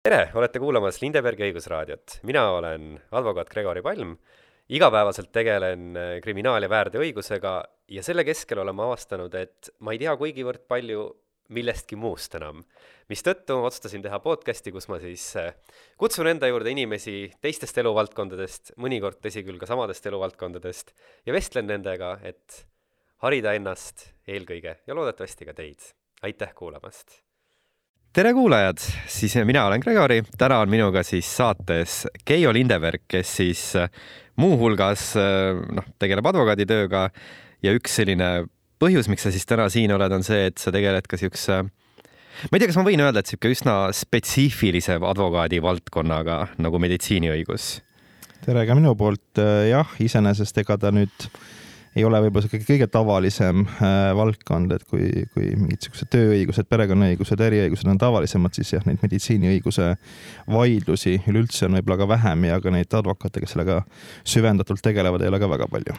tere, olete kuulamas Lindebergi õigusraadiot. mina olen advokaat Gregori Palm. igapäevaselt tegelen äh, kriminaal- ja väärteoõigusega ja selle keskel olen ma avastanud, et ma ei tea kuigivõrd palju millestki muust enam. mistõttu otsustasin teha podcasti, kus ma siis äh, kutsun enda juurde inimesi teistest eluvaldkondadest, mõnikord tõsi küll ka samadest eluvaldkondadest, ja vestlen nendega, et harida ennast eelkõige ja loodetavasti ka teid. aitäh kuulamast! Tere kuulajad, siis mina olen Gregori, täna on minuga siis saates Keijo Lindeberg, kes siis äh, muuhulgas äh, noh, tegeleb advokaaditööga. Ja üks selline põhjus, miks sa siis täna siin oled, on see, et sa tegeled ka siukse ma ei tea, kas ma võin öelda, et sihuke üsna spetsiifilise advokaadi valdkonnaga nagu meditsiiniõigus. tere ka minu poolt, äh, jah, iseenesest ega ta nüüd ei ole võib-olla sihuke kõige tavalisem äh, valdkond, et kui, kui mingid siuksed tööõigused, perekonnaõigused, äriõigused on tavalisemad, siis jah, neid meditsiiniõiguse vaidlusi üleüldse on võib-olla ka vähem ja ka neid advokaate, kes sellega süvendatult tegelevad, ei ole ka väga palju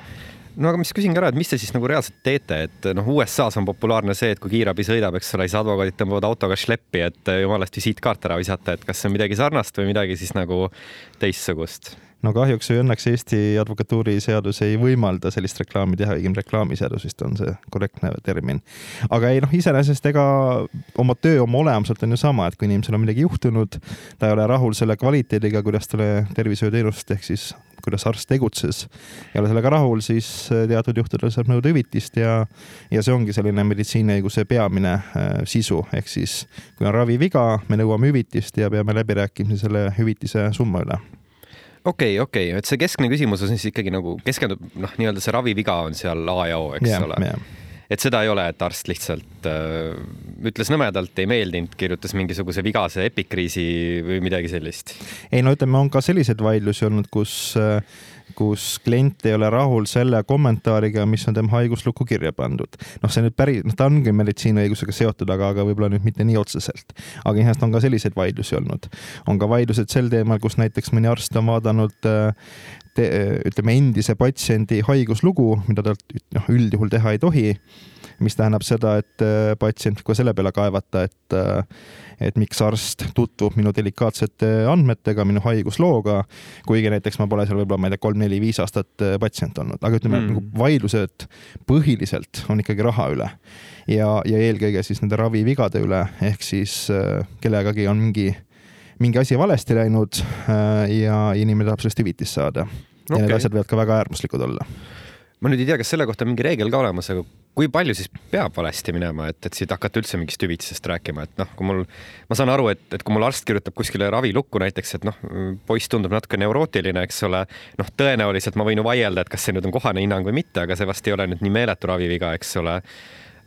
no aga ma siis küsin ka ära, et mis te siis nagu reaalselt teete, et noh, USA-s on populaarne see, et kui kiirabi sõidab, eks ole, siis advokaadid tõmbavad autoga šleppi, et jumalast visiitkaart ära visata, et kas see on midagi sarnast või midagi siis nagu teistsugust? No kahjuks või õnneks Eesti advokatuuri seadus ei võimalda sellist reklaami teha, õigemini reklaamiseadus vist on see korrektne termin. aga ei noh, iseenesest ega oma töö oma olemuselt on ju sama, et kui inimesel on midagi juhtunud, ta ei ole rahul selle kvaliteediga, kuidas talle tervishoiuteenust ehk siis kuidas arst tegutses, ei ole sellega rahul, siis teatud juhtudel saab nõuda hüvitist ja, ja see ongi selline meditsiiniõiguse peamine äh, sisu, ehk siis kui on raviviga, me nõuame hüvitist ja peame läbirääkimisi selle hüvitise summa üle okei okay,, okei okay., et see keskne küsimus on siis ikkagi nagu keskendub, noh, nii-öelda see raviviga on seal A ja O, eks yeah, ole yeah. et seda ei ole, et arst lihtsalt äh, ütles nõmedalt, ei meeldinud, kirjutas mingisuguse vigase epikriisi või midagi sellist. ei no ütleme, on ka selliseid vaidlusi olnud, kus äh, kus klient ei ole rahul selle kommentaariga, mis on tema haiguslukku kirja pandud. noh, see nüüd päris, noh, ta ongi meditsiiniõigusega seotud, aga, aga võib-olla nüüd mitte nii otseselt. aga iseenesest on ka selliseid vaidlusi olnud. on ka vaidlused sel teemal, kus näiteks mõni arst on vaadanud te, ütleme endise patsiendi haiguslugu, mida talt noh, üldjuhul teha ei tohi mis tähendab seda, et äh, patsient võib ka selle peale kaevata, et äh, et miks arst tutvub minu delikaatsete andmetega, minu haiguslooga, kuigi näiteks ma pole seal võib-olla, ma ei tea, kolm-neli-viis aastat äh, patsient olnud, aga ütleme mm., nagu vaidlused põhiliselt on ikkagi raha üle. Ja, ja eelkõige siis nende ravivigade üle, ehk siis kellegagi on mingi, mingi asi valesti läinud ja inimene tahab sellest hüvitist saada. Okay.. ja need asjad võivad ka väga äärmuslikud olla. Ma nüüd ei tea, kas selle kohta on mingi reegel ka olemas, aga kui palju siis peab valesti minema, et, et siit hakata üldse mingist hüvitisest rääkima, et noh, kui mul, ma saan aru, et, et kui mul arst kirjutab kuskile ravilukku näiteks, et noh, poiss tundub natuke neurootiline, eks ole, noh, tõenäoliselt ma võin ju vaielda, et kas see nüüd on kohane hinnang või mitte, aga see vast ei ole nüüd nii meeletu raviviga, eks ole.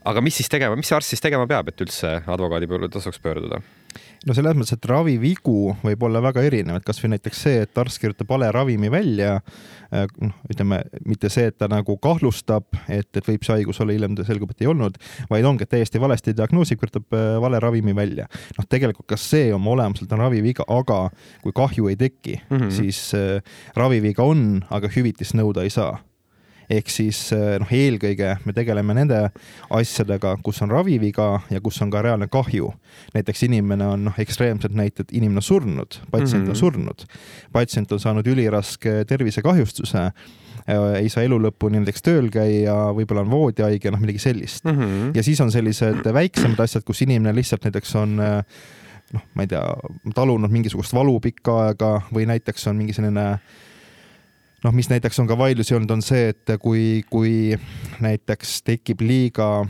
aga mis siis tegema, mis arst siis tegema peab, et üldse advokaadi poole tasuks pöörduda? No selles mõttes, et ravivigu võib olla väga erinev, et kasvõi näiteks see, et arst kirjutab vale ravimi välja, äh, noh, ütleme mitte see, et ta nagu kahtlustab, et, et võib see haigus olla, hiljem selgub, et ei olnud, vaid ongi, et täiesti valesti diagnoosib, kirjutab äh, vale ravimi välja. noh, tegelikult ka see oma olemuselt on raviviga, aga kui kahju ei teki mm, -hmm. siis äh, raviviga on, aga hüvitist nõuda ei saa ehk siis eh, noh, eelkõige me tegeleme nende asjadega, kus on raviviga ja kus on ka reaalne kahju. näiteks inimene on noh, ekstreemsed näited, inimene on surnud, patsient mm -hmm. on mhm. surnud, patsient on saanud üliraske tervisekahjustuse eh, ei saa elu lõpuni näiteks tööl käia, võib-olla on voodihaige, noh midagi sellist mm. -hmm. ja siis on sellised väiksemad asjad, kus inimene lihtsalt näiteks on eh, noh, ma ei tea, talunud mingisugust valu pikka aega või näiteks on mingi selline äh, noh, mis näiteks on ka vaidlusi olnud, on see, et kui, kui näiteks tekib liiga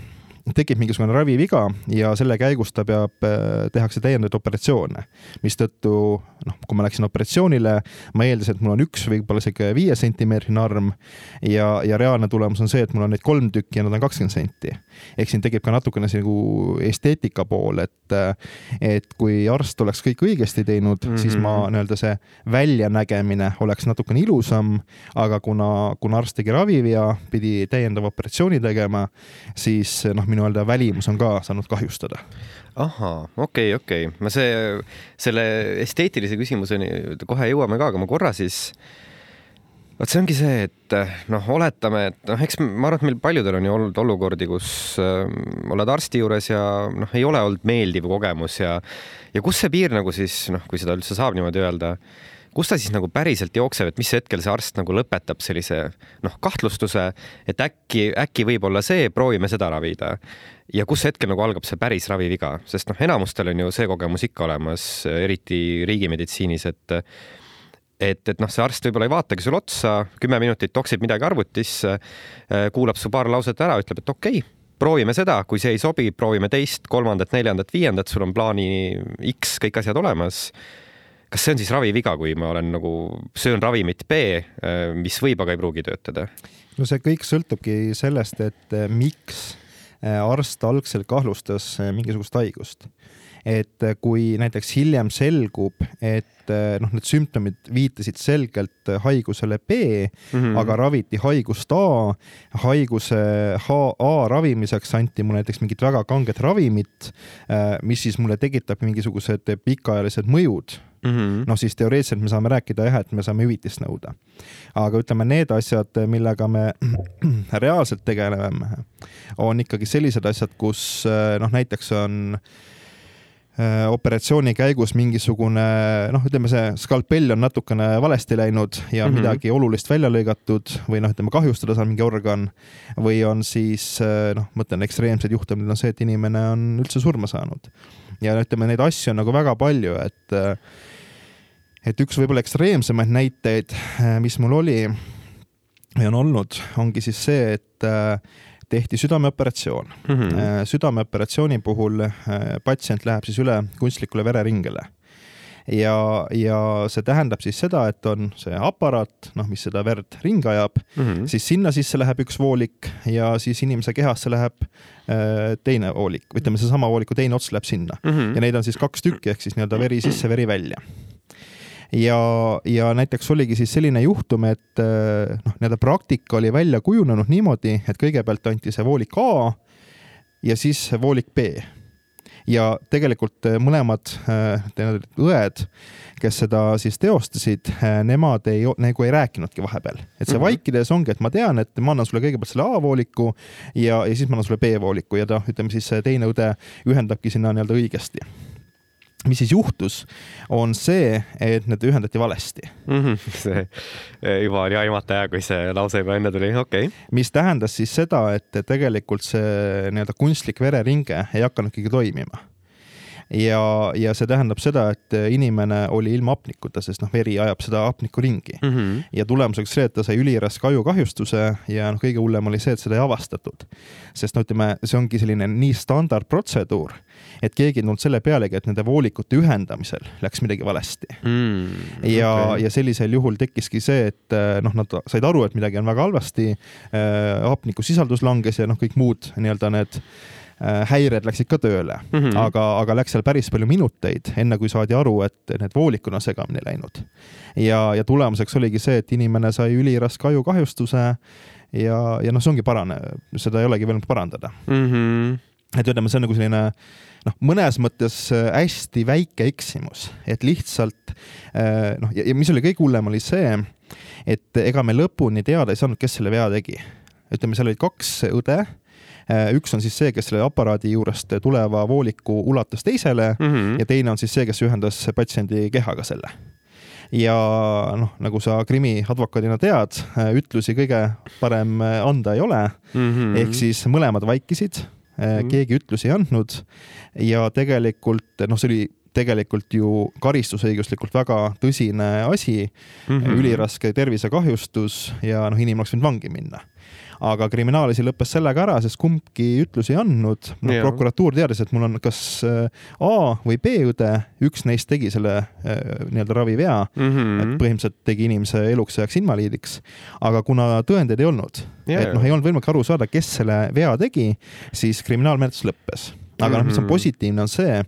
tekib mingisugune raviviga ja selle käigus ta peab, äh, tehakse täiendavaid operatsioone, mistõttu noh, kui ma läksin operatsioonile, ma eeldasin, et mul on üks võib-olla sihuke viie sentimeetrine arm ja, ja reaalne tulemus on see, et mul on neid kolm tükki ja nad on kakskümmend senti. ehk siin tekib ka natukene see nagu esteetika pool, et, et kui arst oleks kõik õigesti teinud mm, -hmm. siis ma nii-öelda see väljanägemine oleks natukene ilusam, aga kuna, kuna arst tegi ravivea, pidi täiendava operatsiooni tegema, siis noh, nii-öelda välimus on ka saanud kahjustada. ahhaa, okei okay,, okei okay., ma see, selle esteetilise küsimuseni kohe jõuame ka, aga ma korra siis vot see ongi see, et noh, oletame, et noh, eks ma arvan, et meil paljudel on ju olnud olukordi, kus äh, oled arsti juures ja noh, ei ole olnud meeldiv kogemus ja ja kus see piir nagu siis noh, kui seda üldse saab niimoodi öelda, kus ta siis nagu päriselt jookseb, et mis hetkel see arst nagu lõpetab sellise noh, kahtlustuse, et äkki, äkki võib olla see, proovime seda ravida. ja kus hetkel nagu algab see päris raviviga, sest noh, enamustel on ju see kogemus ikka olemas, eriti riigimeditsiinis, et et, et noh, see arst võib-olla ei vaatagi sulle otsa, kümme minutit toksib midagi arvutisse, kuulab su paar lauset ära, ütleb, et okei okay,, proovime seda, kui see ei sobi, proovime teist, kolmandat, neljandat, viiendat, sul on plaani X kõik asjad olemas. Kas see on siis raviviga, kui ma olen nagu, söön ravimit B, äh, mis võib, aga ei pruugi töötada? no see kõik sõltubki sellest, et äh, miks arst algselt kahlustas mingisugust haigust et kui näiteks hiljem selgub, et noh, need sümptomid viitasid selgelt haigusele B mm, -hmm. aga raviti haigust A, haiguse A ravimiseks anti mulle näiteks mingit väga kanget ravimit, mis siis mulle tekitab mingisugused pikaajalised mõjud mm -hmm. noh, siis teoreetiliselt me saame rääkida jah, et me saame hüvitist nõuda. aga ütleme, need asjad, millega me reaalselt tegeleme, on ikkagi sellised asjad, kus noh, näiteks on äh, Äh, operatsiooni käigus mingisugune noh, ütleme see skalpell on natukene valesti läinud ja mm -hmm. midagi olulist välja lõigatud või noh, ütleme kahjustada saab mingi organ või on siis äh, noh, ma ütlen ekstreemsed juhtumid on see, et inimene on üldse surma saanud. ja ütleme, neid asju on nagu väga palju, et äh, et üks võib-olla ekstreemsemaid näiteid, mis mul oli ja on olnud, ongi siis see, et tehti südameoperatsioon mm. -hmm. südameoperatsiooni puhul äh, patsient läheb siis üle kunstlikule vereringele ja, ja see tähendab siis seda, et on see aparaat, noh, mis seda verd ringi ajab mm, -hmm. siis sinna sisse läheb üks voolik ja siis inimese kehasse läheb äh, teine voolik, ütleme, seesama vooliku teine ots läheb sinna mm -hmm. ja neid on siis kaks tükki, ehk siis nii-öelda veri sisse, veri välja ja, ja näiteks oligi siis selline juhtum, et eh, noh, nii-öelda praktika oli välja kujunenud niimoodi, et kõigepealt anti see voolik A ja siis voolik B. ja tegelikult eh, mõlemad äh, õed, kes seda siis teostasid, nemad ei, nagu ei rääkinudki vahepeal, et see mm -hmm. vaikides ongi, et ma tean, et ma annan sulle kõigepealt selle A-vooliku ja, ja siis ma annan sulle B-vooliku ja ta, ütleme siis teine õde ühendabki sinna nii-öelda õigesti mis siis juhtus, on see, et need ühendati valesti mm. -hmm. see eh, juba oli aimata hea, kui see lause juba enne tuli, okei okay.. mis tähendas siis seda, et tegelikult see nii-öelda kunstlik vereringe ei hakanudki toimima ja, ja see tähendab seda, et inimene oli ilma hapnikuta, sest noh, veri ajab seda hapnikku ringi mm. -hmm. ja tulemuseks see, et ta sai üliraske ajukahjustuse ja noh, kõige hullem oli see, et seda ei avastatud. sest no ütleme, see ongi selline nii standardprotseduur, et keegi ei tulnud selle pealegi, et nende voolikute ühendamisel läks midagi valesti mm,. ja okay., ja sellisel juhul tekkiski see, et noh, nad said aru, et midagi on väga halvasti äh,, hapnikusisaldus langes ja noh, kõik muud nii-öelda need Äh, häired läksid ka tööle mm, -hmm. aga, aga läks seal päris palju minuteid, enne kui saadi aru, et need voolikud on segamini läinud. ja, ja tulemuseks oligi see, et inimene sai üliraske ajukahjustuse ja, ja noh, see ongi parane, seda ei olegi võimalik parandada mm. -hmm. et ütleme, see on nagu selline noh, mõnes mõttes äh, hästi väike eksimus, et lihtsalt äh, noh, ja mis oli kõige hullem, oli see, et ega me lõpuni teada ei saanud, kes selle vea tegi. ütleme, seal olid kaks õde Äh, üks on siis see, kes selle aparaadi juurest tuleva vooliku ulatas teisele mm -hmm. ja teine on siis see, kes ühendas patsiendi kehaga selle ja noh, nagu sa krimiadvokaadina tead, äh, ütlusi kõige parem äh, anda ei ole mm. -hmm. ehk siis mõlemad vaikisid -hmm. keegi ütlusi ei andnud ja tegelikult noh, see oli tegelikult ju karistusõiguslikult väga tõsine asi mm, -hmm. üliraske tervisekahjustus ja noh, inimene oleks võinud vangi minna aga kriminaalasi lõppes sellega ära, sest kumbki ütlusi ei andnud. noh, prokuratuur teadis, et mul on kas äh, A või B õde, üks neist tegi selle äh, nii-öelda ravivea mm, -hmm. et põhimõtteliselt tegi inimese eluks ajaks invaliidiks. aga kuna tõendeid ei olnud, et noh, ei olnud võimalik aru saada, kes selle vea tegi, siis kriminaalmenetlus lõppes. aga noh, mis on mhm. positiivne, on see,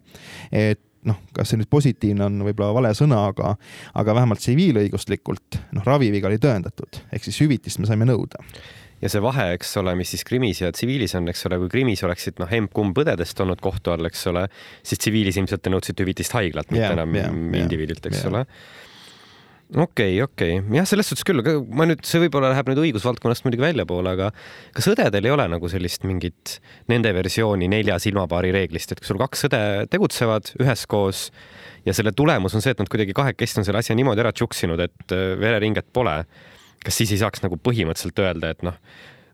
et noh, kas see nüüd positiivne on võib-olla vale sõna, aga, aga vähemalt tsiviilõiguslikult noh, raviviga oli tõendatud, ehk siis hüvitist me saime nõuda ja see vahe, eks ole, mis siis krimis ja tsiviilis on, eks ole, kui krimis oleksid noh, emb-kumb õdedest olnud kohtu all, eks ole, siis tsiviilis ilmselt te nõudsite hüvitist haiglalt, mitte yeah, enam yeah, indiviidilt, eks yeah. ole okei okay,, okei okay., jah, selles suhtes küll, aga ma nüüd, see võib-olla läheb nüüd õigusvaldkonnast muidugi väljapoole, aga kas õdedel ei ole nagu sellist mingit nende versiooni nelja silmapaari reeglist, et kui sul kaks õde tegutsevad üheskoos ja selle tulemus on see, et nad kuidagi kahekesti on selle asja niimoodi ära tšuksinud, et äh, vereringet pole, kas siis ei saaks nagu põhimõtteliselt öelda, et noh,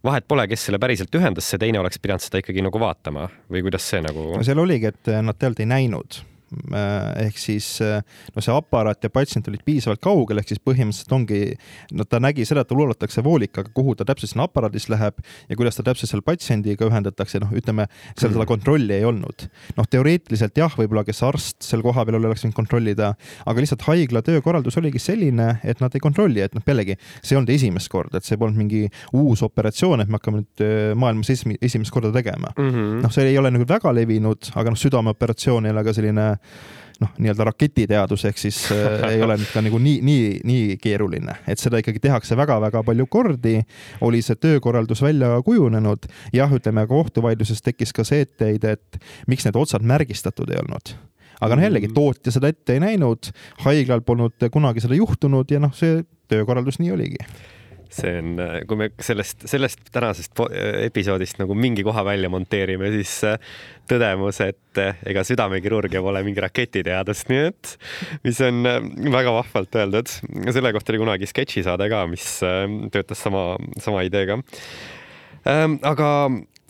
vahet pole, kes selle päriselt ühendas, see teine oleks pidanud seda ikkagi nagu vaatama või kuidas see nagu? no seal oligi, et nad tegelikult ei näinud ehk siis äh, no see aparaat ja patsient olid piisavalt kaugel, ehk siis põhimõtteliselt ongi, no ta nägi seda, et tal uulatakse voolikaga, kuhu ta täpselt sinna aparaadis läheb ja kuidas ta täpselt selle patsiendiga ühendatakse, noh, ütleme, seal seda kontrolli ei olnud. noh, teoreetiliselt jah, võib-olla kes arst seal kohapeal oleks võinud kontrollida, aga lihtsalt haigla töökorraldus oligi selline, et nad ei kontrolli, et noh, jällegi see ei olnud esimest korda, et see polnud mingi uus operatsioon, et me hakkame nüüd äh, maailmas esimest korda tegema. Mm -hmm.. noh, see ei ole nagu väga levinud, aga noh, südameoperatsioon ei ole ka selline noh, nii-öelda raketiteadus, ehk siis äh, ei ole nüüd ka nagu nii, nii, nii keeruline, et seda ikkagi tehakse väga-väga palju kordi, oli see töökorraldus välja kujunenud. jah, ütleme kohtuvaidluses tekkis ka see etteheide, et miks need otsad märgistatud ei olnud. Aga noh, jällegi mm. tootja seda ette ei näinud, haiglal polnud kunagi seda juhtunud ja noh, see töökorraldus nii oligi see on, kui me sellest, sellest tänasest episoodist nagu mingi koha välja monteerime, siis äh, tõdemus, et äh, ega südamekirurgia pole mingi raketiteadus, nii et mis on äh, väga vahvalt öeldud. selle kohta oli kunagi sketšisaade ka, mis töötas sama, sama ideega. Ähm, aga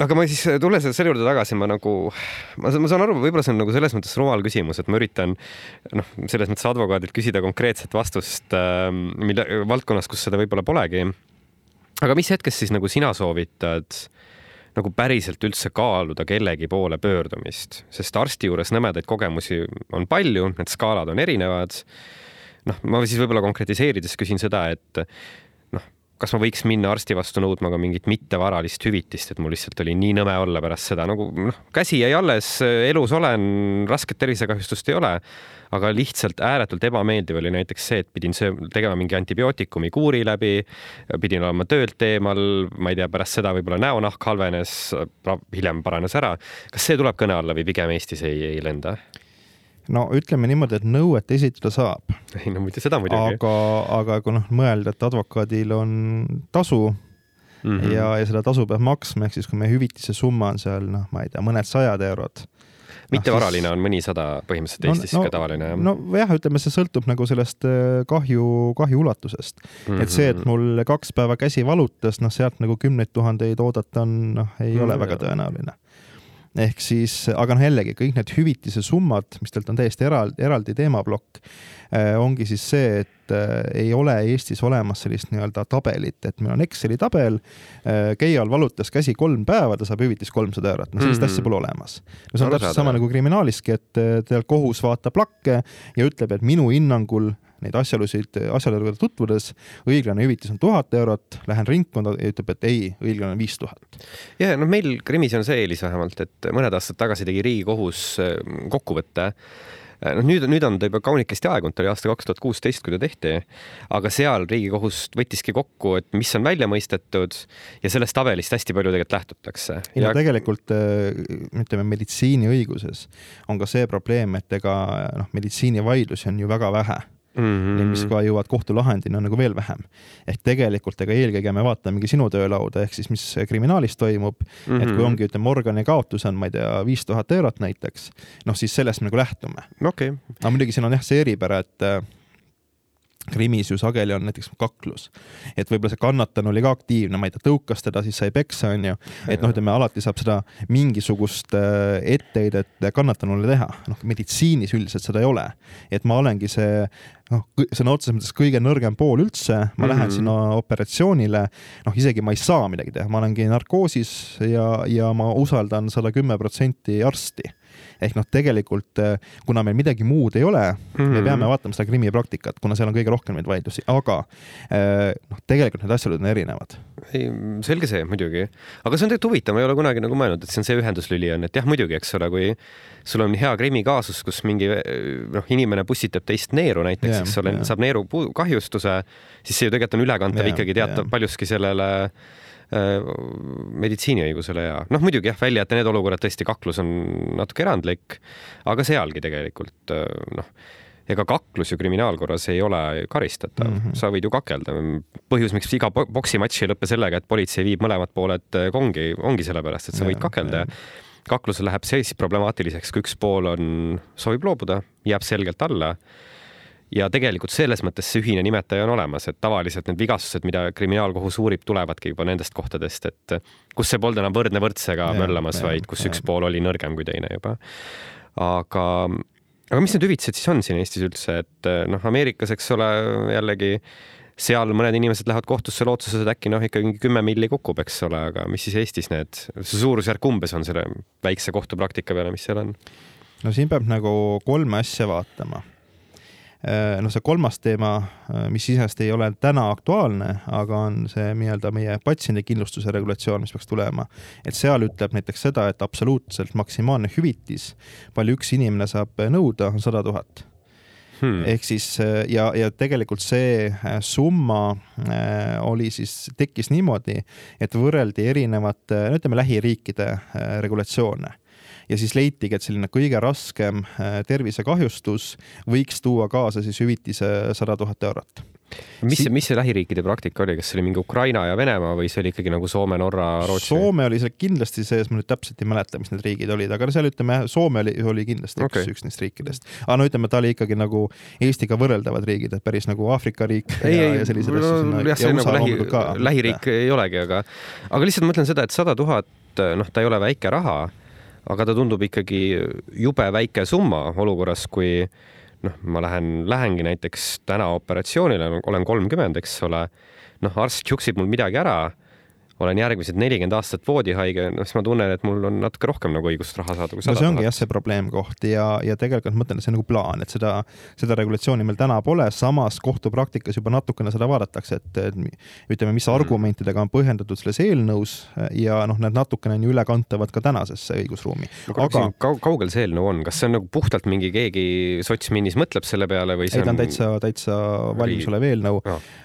aga ma siis, tulles selle juurde tagasi, ma nagu, ma, ma saan aru, võib-olla see on nagu selles mõttes rumal küsimus, et ma üritan noh, selles mõttes advokaadilt küsida konkreetset vastust äh,, mille valdkonnas, kus seda võib-olla polegi. aga mis hetkest siis nagu sina soovitad nagu päriselt üldse kaaluda kellegi poole pöördumist, sest arsti juures nõmedaid kogemusi on palju, need skaalad on erinevad. noh, ma siis võib-olla konkretiseerides küsin seda, et kas ma võiks minna arsti vastu nõudma ka mingit mittevaralist hüvitist, et mul lihtsalt oli nii nõme olla pärast seda, nagu noh, käsi jäi alles, elus olen, rasket tervisekahjustust ei ole, aga lihtsalt ääretult ebameeldiv oli näiteks see, et pidin söö-, tegema mingi antibiootikumi kuuri läbi, pidin olema töölt eemal, ma ei tea, pärast seda võib-olla näonahk halvenes, hiljem paranes ära. kas see tuleb kõne alla või pigem Eestis ei, ei lenda? No ütleme niimoodi, et nõuet esitada saab. ei no muidu seda muidugi. aga, aga kui noh, mõelda, et advokaadil on tasu mm -hmm. ja, ja seda tasu peab maksma, ehk siis kui meie hüvitise summa on seal noh, ma ei tea, mõned sajad eurod mittevaraline on mõnisada põhimõtteliselt no, Eestis no, ka tavaline, jah? nojah, ütleme, see sõltub nagu sellest äh, kahju, kahju ulatusest mm. -hmm. et see, et mhm. mul kaks päeva käsi valutas, noh, sealt nagu kümneid tuhandeid oodata on, noh, ei mm, ole väga tõenäoline ehk siis, aga noh, jällegi kõik need hüvitise summad, mis teilt on täiesti eraldi, eraldi teemaplokk, äh, ongi siis see, et äh, ei ole Eestis olemas sellist nii-öelda tabelit, et meil on Exceli tabel, äh, Keial valutas käsi kolm päeva, ta saab hüvitist kolmsada eurot, no sellist mm -hmm. asja pole olemas. no see on täpselt sama nagu kriminaaliski, et teil kohus vaatab lakke ja ütleb, et minu hinnangul neid asjaolusid, asjaoludega tutvudes, õiglane hüvitis on tuhat eurot, lähen ringkonda ja ütleb, et ei, õiglane on viis tuhat. ja noh, meil Krimis on see eelis vähemalt, et mõned aastad tagasi tegi Riigikohus äh, kokkuvõtte äh, noh, nüüd, nüüd on ta juba kaunikesti aegunud, ta oli aasta kaks tuhat kuusteist, kui ta tehti, aga seal Riigikohus võttiski kokku, et mis on välja mõistetud ja sellest tabelist hästi palju tegelikult lähtutakse. ei no ja... tegelikult äh, ütleme, meditsiiniõiguses on ka see probleem, et ega noh, meditsiinivaidlusi on ju väga vähe mm, -hmm. Mis ka jõuavad kohtulahendini, on nagu veel vähem. ehk tegelikult ega eelkõige me vaatamegi sinu töölauda, ehk siis mis kriminaalis toimub mm, -hmm. et kui mhm. ongi, ütleme, organikaotus on, ma ei tea, viis tuhat eurot näiteks, noh siis sellest me nagu lähtume okay.. aga muidugi siin on jah see eripära, et krimis ju sageli on näiteks kaklus, et võib-olla see kannatanu oli ka aktiivne, ma ei tea, tõukas teda, siis sai peksa, onju. et noh, ütleme alati saab seda mingisugust äh, etteheidet kannatanule teha, noh meditsiinis üldiselt seda ei ole. et ma olengi see noh, sõna otseses mõttes kõige nõrgem pool üldse, ma mm -hmm. lähen sinna operatsioonile, noh, isegi ma ei saa midagi teha, ma olengi narkoosis ja, ja ma usaldan sada kümme protsenti arsti ehk noh, tegelikult äh, kuna meil midagi muud ei ole mm, -hmm. me mhm. peame vaatama seda krimipraktikat, kuna seal on kõige rohkem neid vaidlusi, aga äh, noh, tegelikult need asjaolud on erinevad. ei, selge see muidugi, aga see on tegelikult huvitav, ma ei ole kunagi nagu mõelnud, et see on see ühenduslüli on, et jah, muidugi, eks ole, kui sul on hea krimikaasus, kus mingi noh, inimene pussitab teist neeru näiteks yeah,, eks ole yeah., saab neeru kahjustuse, siis see ju tegelikult on ülekantav yeah, ikkagi teatav yeah. paljuski sellele Äh, meditsiiniõigusele ja noh, muidugi jah, välja jätta need olukorrad, tõesti kaklus on natuke erandlik, aga sealgi tegelikult äh, noh, ega kaklus ju kriminaalkorras ei ole karistatav mm, -hmm. sa võid ju kakelda. põhjus, miks iga poksimatš ei lõpe sellega, et politsei viib mõlemad pooled äh, kongi, ongi sellepärast, et sa võid kakelda ja kaklusel läheb siis problemaatiliseks, kui üks pool on, soovib loobuda, jääb selgelt alla ja tegelikult selles mõttes see ühine nimetaja on olemas, et tavaliselt need vigastused, mida kriminaalkohus uurib, tulevadki juba nendest kohtadest, et kus see polnud enam võrdne võrdsega möllamas, vaid kus ja. üks pool oli nõrgem kui teine juba. aga aga mis need hüvitised siis on siin Eestis üldse, et noh, Ameerikas, eks ole, jällegi seal mõned inimesed lähevad kohtusse lootuses, et äkki noh, ikkagi kümme milli kukub, eks ole, aga mis siis Eestis need, see suurusjärk umbes on selle väikse kohtupraktika peale, mis seal on? no siin peab nagu kolme asja vaatama noh, see kolmas teema, äh, mis iseenesest ei ole täna aktuaalne, aga on see nii-öelda meie patsiendikindlustuse regulatsioon, mis peaks tulema. et seal ütleb näiteks seda, et absoluutselt maksimaalne hüvitis, palju üks inimene saab nõuda, on sada tuhat. Hmm.. ehk siis äh, ja, ja tegelikult see summa äh, oli siis, tekkis niimoodi, et võrreldi erinevate, no ütleme, lähiriikide äh, regulatsioone ja siis leitigi, et selline kõige raskem äh, tervisekahjustus võiks tuua kaasa siis hüvitise sada tuhat eurot mis see, mis see lähiriikide praktika oli, kas see oli mingi Ukraina ja Venemaa või see oli ikkagi nagu Soome, Norra, Rootsi? Soome oli seal kindlasti sees, ma nüüd täpselt ei mäleta, mis need riigid olid, aga seal ütleme, Soome oli, oli kindlasti okay. üks, üks neist riikidest. aga no ütleme, ta oli ikkagi nagu Eestiga võrreldavad riigid, et päris nagu Aafrika riik ei, ja, ja asjad. jah, see nagu lähi, lähiriik ei olegi, aga, aga lihtsalt mõtlen seda, et sada tuhat, noh, ta ei ole väike raha aga ta tundub ikkagi jube väike summa olukorras, kui noh, ma lähen, lähengi näiteks täna operatsioonile, olen kolmkümmend, eks ole, noh, arst tšuksib mul midagi ära olen järgmised nelikümmend aastat voodihaige, noh siis ma tunnen, et mul on natuke rohkem nagu õigust raha saada kui sada no see ongi jah, see probleemkoht ja, ja tegelikult ma mõtlen, et see on nagu plaan, et seda, seda regulatsiooni meil täna pole, samas kohtupraktikas juba natukene seda vaadatakse, et, ütleme, mis mm. argumentidega on põhjendatud selles eelnõus ja noh, need natukene on ju ülekantavad ka tänasesse õigusruumi. aga kau kaugel see eelnõu on, kas see on nagu puhtalt mingi keegi sotsminnis mõtleb selle peale või see ei, ta on täitsa, täitsa valmis olev eelnõu.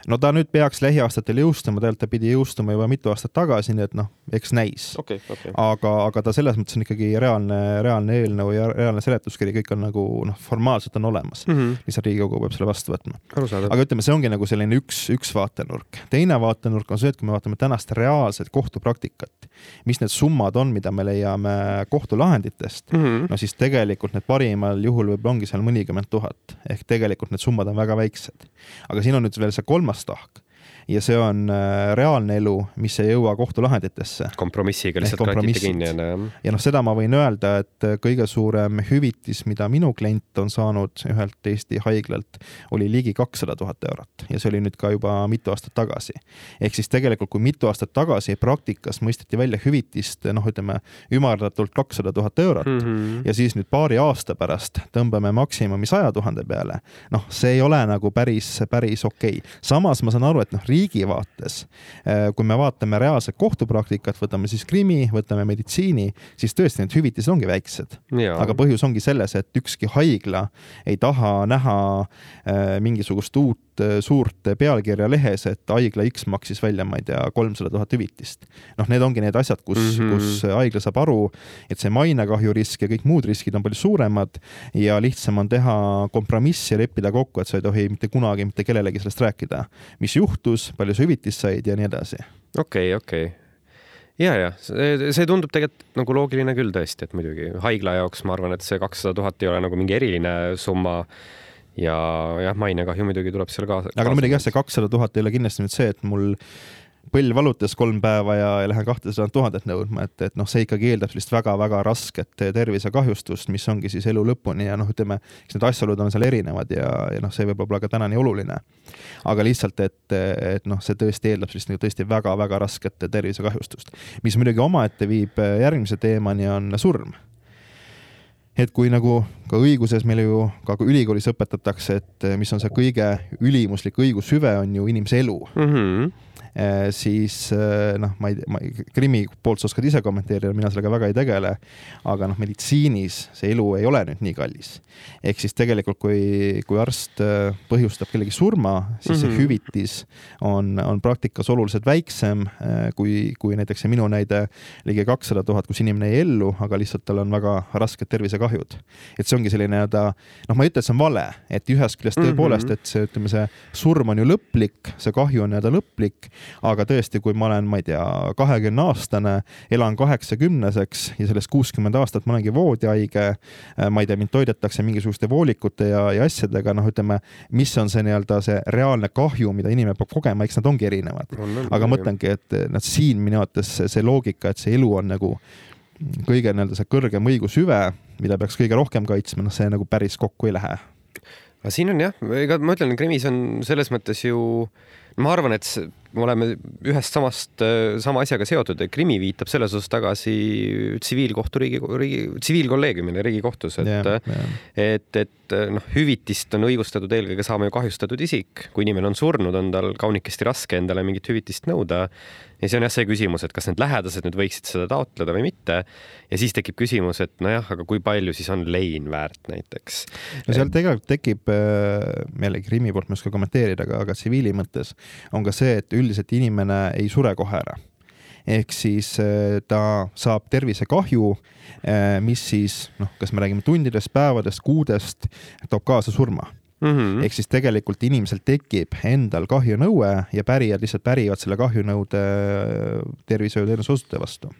no ta nüüd peaks lähiaastatel jõustuma, tegelikult ta pidi jõustuma juba mitu aastat aastat tagasi, nii et noh, eks näis okay,. Okay. aga, aga ta selles mõttes on ikkagi reaalne, reaalne eelnõu ja reaalne seletuskiri, kõik on nagu noh, formaalselt on olemas mm. -hmm. lihtsalt Riigikogu peab selle vastu võtma. aga ütleme, see ongi nagu selline üks, üks vaatenurk. teine vaatenurk on see, et kui me vaatame tänast reaalset kohtupraktikat, mis need summad on, mida me leiame kohtulahenditest mm, -hmm. no siis tegelikult need parimal juhul võib-olla ongi seal mõnikümmend tuhat ehk tegelikult need summad on väga väiksed. aga siin on nüüd veel see kolmas tahk ja see on äh, reaalne elu, mis ei jõua kohtulahenditesse. kompromissiga lihtsalt kratite kinni enne, jah? ja noh, seda ma võin öelda, et äh, kõige suurem hüvitis, mida minu klient on saanud ühelt Eesti haiglalt, oli ligi kakssada tuhat eurot ja see oli nüüd ka juba mitu aastat tagasi. ehk siis tegelikult, kui mitu aastat tagasi praktikas mõisteti välja hüvitist, noh, ütleme ümardatult kakssada tuhat eurot mm -hmm. ja siis nüüd paari aasta pärast tõmbame maksimumi saja tuhande peale, noh, see ei ole nagu päris, päris okei okay.. samas ma saan aru, et noh, riigi vaates, äh, kui me vaatame reaalset kohtupraktikat, võtame siis krimi, võtame meditsiini, siis tõesti need hüvitised ongi väiksed. aga põhjus ongi selles, et ükski haigla ei taha näha äh, mingisugust uut äh, suurt pealkirja lehes, et haigla X maksis välja, ma ei tea, kolmsada tuhat hüvitist. noh, need ongi need asjad, kus mm, -hmm. kus haigla saab aru, et see mainekahju risk ja kõik muud riskid on palju suuremad ja lihtsam on teha kompromissi ja leppida kokku, et sa ei tohi mitte kunagi mitte kellelegi sellest rääkida. mis juhtus, palju sa hüvitist said ja nii edasi. okei okay,, okei okay ja, ja see, see tundub tegelikult nagu loogiline küll tõesti, et muidugi haigla jaoks ma arvan, et see kakssada tuhat ei ole nagu mingi eriline summa. Ja jah, mainekahju muidugi tuleb seal kaasa. aga no muidugi jah, see kakssada tuhat ei ole kindlasti nüüd see, et mul põll valutas kolm päeva ja, ja lähen kahtesadat tuhandet nõudma, et, et noh, see ikkagi eeldab sellist väga-väga rasket tervisekahjustust, mis ongi siis elu lõpuni ja noh, ütleme, eks need asjaolud on seal erinevad ja, ja noh, see võib-olla ka täna nii oluline. aga lihtsalt, et, et noh, see tõesti eeldab sellist nagu tõesti väga-väga rasket tervisekahjustust, mis muidugi omaette viib järgmise teemani, on surm et kui nagu ka õiguses meile ju ka ülikoolis õpetatakse, et mis on see kõige ülimuslik õigushüve, on ju inimese elu mm. -hmm Eh, siis eh, noh, ma ei tea, Krimmi poolt sa oskad ise kommenteerida, mina sellega väga ei tegele. aga noh, meditsiinis see elu ei ole nüüd nii kallis. ehk siis tegelikult, kui, kui arst eh, põhjustab kellegi surma, siis mm -hmm. see mhm. hüvitis on, on praktikas oluliselt väiksem kui, kui näiteks see minu näide ligi kakssada tuhat, kus inimene jäi ellu, aga lihtsalt tal on väga rasked tervisekahjud. et see ongi selline nii-öelda, noh, ma ei ütle, et see on vale, et ühest küljest tõepoolest mm, -hmm. et see, ütleme, see surm on ju lõplik, see kahju on nii-öelda lõplik aga tõesti, kui ma olen, ma ei tea, kahekümne aastane, elan kaheksakümneseks ja sellest kuuskümmend aastat ma olengi voodihaige, äh, ma ei tea, mind toidetakse mingisuguste voolikute ja, ja asjadega, noh, ütleme, mis on see nii-öelda see reaalne kahju, mida inimene peab kogema, eks nad ongi erinevad. aga mõtlengi, et noh, siin minu arvates see loogika, et see elu on nagu kõige nii-öelda see kõrgem õigushüve, mida peaks kõige rohkem kaitsma, noh, see nagu päris kokku ei lähe. aga siin on jah, ega ma ütlen, Krimis on selles mõttes ju ma arvan, et me oleme ühest samast, sama asjaga seotud, et Krimmi viitab selles osas tagasi tsiviilkohtu riigi, riigi, tsiviilkolleegiumile Riigikohtus, et yeah,, yeah. et, et noh, hüvitist on õigustatud eelkõige saama ju kahjustatud isik, kui inimene on surnud, on tal kaunikesti raske endale mingit hüvitist nõuda ja see on jah see küsimus, et kas need lähedased nüüd võiksid seda taotleda või mitte. ja siis tekib küsimus, et nojah, aga kui palju siis on lein väärt näiteks. no seal tegelikult tekib äh, jällegi Krimmi poolt ma ei oska kommenteerida, aga, aga tsiviili mõttes on ka see, et üldiselt inimene ei sure kohe ära ehk siis äh, ta saab tervisekahju, äh, mis siis noh, kas me räägime tundidest, päevadest, kuudest, toob kaasa surma mm -hmm.. ehk siis tegelikult inimesel tekib endal kahjunõue ja pärijad lihtsalt pärivad selle kahjunõude äh, tervishoiuteenuse osutaja vastu.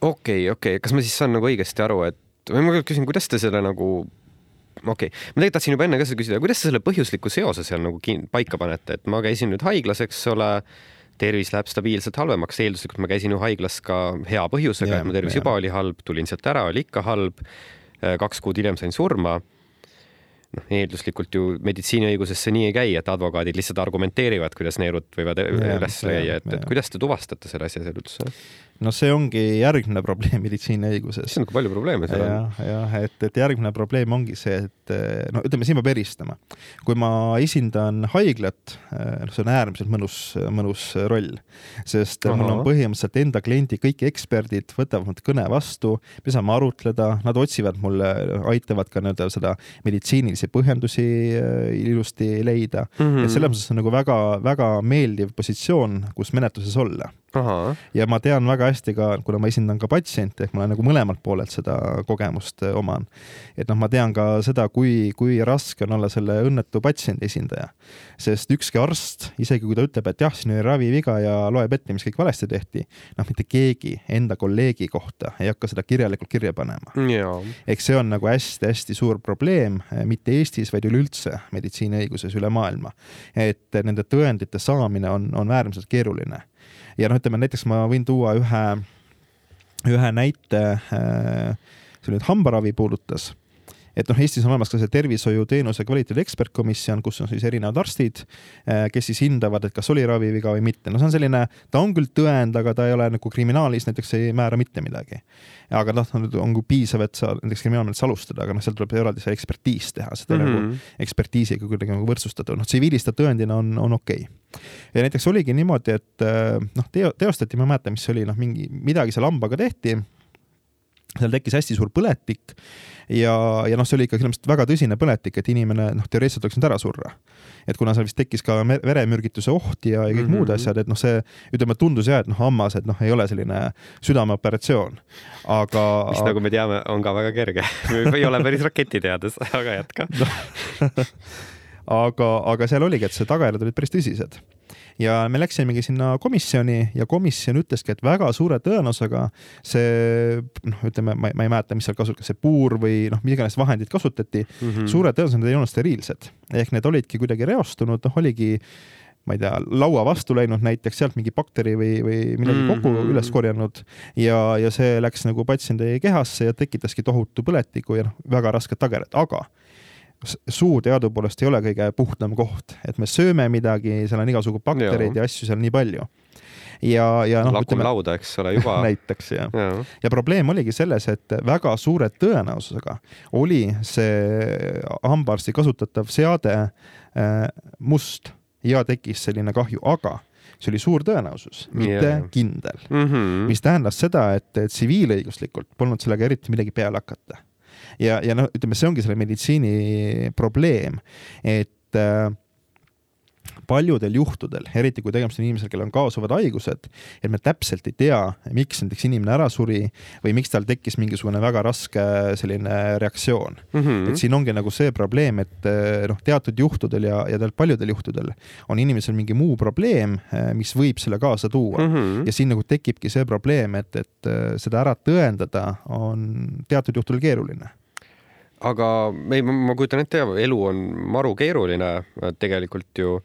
okei okay,, okei okay., kas ma siis saan nagu õigesti aru, et või ma küsin, kuidas te selle nagu okei okay., ma tegelikult tahtsin juba enne ka seda küsida, kuidas te selle põhjusliku seose seal nagu paika panete, et ma käisin nüüd haiglas, eks ole, tervis läheb stabiilselt halvemaks, eelduslikult ma käisin ju haiglas ka hea põhjusega et mu tervis yeah. juba oli halb, tulin sealt ära, oli ikka halb. Äh, kaks kuud hiljem sain surma noh, eelduslikult ju meditsiiniõiguses see nii ei käi, et advokaadid lihtsalt argumenteerivad, kuidas neerud võivad üles käia, et, et kuidas te tuvastate selle asja seal üldse? No see ongi järgmine probleem meditsiiniõiguses. see on nagu palju probleeme seal ja, on. jah, et, et järgmine probleem ongi see, et no ütleme, siin peab eristama. kui ma esindan haiglat, noh, see on äärmiselt mõnus, mõnus roll, sest Aha. mul on põhimõtteliselt enda kliendi kõik eksperdid võtavad mult kõne vastu, me saame arutleda, nad otsivad mulle, aitavad ka nii-öelda seda meditsiinilisi põhjendusi äh, ilusti leida mm. -hmm. et selles mõttes on nagu väga-väga meeldiv positsioon, kus menetluses olla ja ma tean väga hästi ka, kuna ma esindan ka patsiente, ehk ma olen nagu mõlemalt poolelt seda kogemust eh, oman. et noh, ma tean ka seda, kui, kui raske on olla selle õnnetu patsiendi esindaja. sest ükski arst, isegi kui ta ütleb, et jah, siin oli raviviga ja loeb ette, mis kõik valesti tehti, noh, mitte keegi enda kolleegi kohta ei hakka seda kirjalikult kirja panema. ehk see on nagu hästi-hästi suur probleem, eh, mitte Eestis, vaid üleüldse meditsiiniõiguses üle maailma. et nende tõendite saamine on, on äärmiselt keeruline ja noh, ütleme näiteks ma võin tuua ühe, ühe näite, äh, see nüüd hambaravi puudutas et noh, Eestis on olemas ka see tervishoiuteenuse kvaliteedi ekspertkomisjon, kus on siis erinevad arstid, äh, kes siis hindavad, et kas oli raviviga või mitte. no see on selline, ta on küll tõend, aga ta ei ole nagu kriminaalis näiteks ei määra mitte midagi. aga noh, on kui piisav, et sa näiteks kriminaalmenetlust alustada, aga noh, seal tuleb eraldi see ekspertiis teha, seda mm -hmm. nagu ekspertiisiga kuidagi nagu võrdsustada, noh, tsiviilis ta tõendina on, on okei okay. ja näiteks oligi niimoodi, et äh, noh, teo-, teostati, ma ei mäleta, mis see oli, noh, mingi, midagi seal hambaga tehti seal tekkis hästi suur põletik ja, ja noh, see oli ikka selles mõttes väga tõsine põletik, et inimene noh, teoreetiliselt oleks võinud ära surra. et kuna seal vist tekkis ka veremürgituse oht ja, ja kõik mm -hmm. muud asjad, et noh, see ütleme, tundus jah, et noh, hammas, et noh, ei ole selline südameoperatsioon, aga. mis nagu me teame, on ka väga kerge ei ole päris raketiteades, aga jätka no. aga, aga seal oligi, et see tagajärjed olid päris tõsised ja me läksimegi sinna komisjoni ja komisjon ütleski, et väga suure tõenäosusega see noh, ütleme, ma ei mäleta, mis seal kasutas, kas see puur või noh, mis iganes vahendid kasutati mm, -hmm. suure tõenäosusega ei olnud steriilsed ehk need olidki kuidagi reostunud, noh, oligi ma ei tea, laua vastu läinud näiteks, sealt mingi bakteri või, või midagi mm -hmm. kokku üles korjanud ja, ja see läks nagu patsiendi kehasse ja tekitaski tohutu põletiku ja noh, väga rasked tagajärjed, aga suu teadupoolest ei ole kõige puhtam koht, et me sööme midagi, seal on igasugu baktereid ja, ja asju seal nii palju. ja, ja noh, ütleme. lauda, eks ole, juba näiteks ja, ja., ja probleem oligi selles, et väga suure tõenäosusega oli see hambaarsti kasutatav seade äh, must ja tekkis selline kahju, aga see oli suur tõenäosus, mitte Jaa. kindel mm. -hmm. mis tähendas seda, et et tsiviilõiguslikult polnud sellega eriti midagi peale hakata. Ja, ja noh, ütleme, see ongi selle meditsiini probleem, et äh, paljudel juhtudel, eriti kui tegemist on inimesel, kellel on kaasuvad haigused, et me täpselt ei tea, miks näiteks inimene ära suri või miks tal tekkis mingisugune väga raske selline reaktsioon Mm et -hmm. siin ongi nagu see probleem, et eh, noh, teatud juhtudel ja, ja paljudel juhtudel on inimesel mingi muu probleem, mis võib selle kaasa tuua Mm -hmm. ja siin nagu tekibki see probleem, et, et seda ära tõendada on teatud juhtudel keeruline. Aga ei, ma kujutan ette, elu on maru keeruline tegelikult ju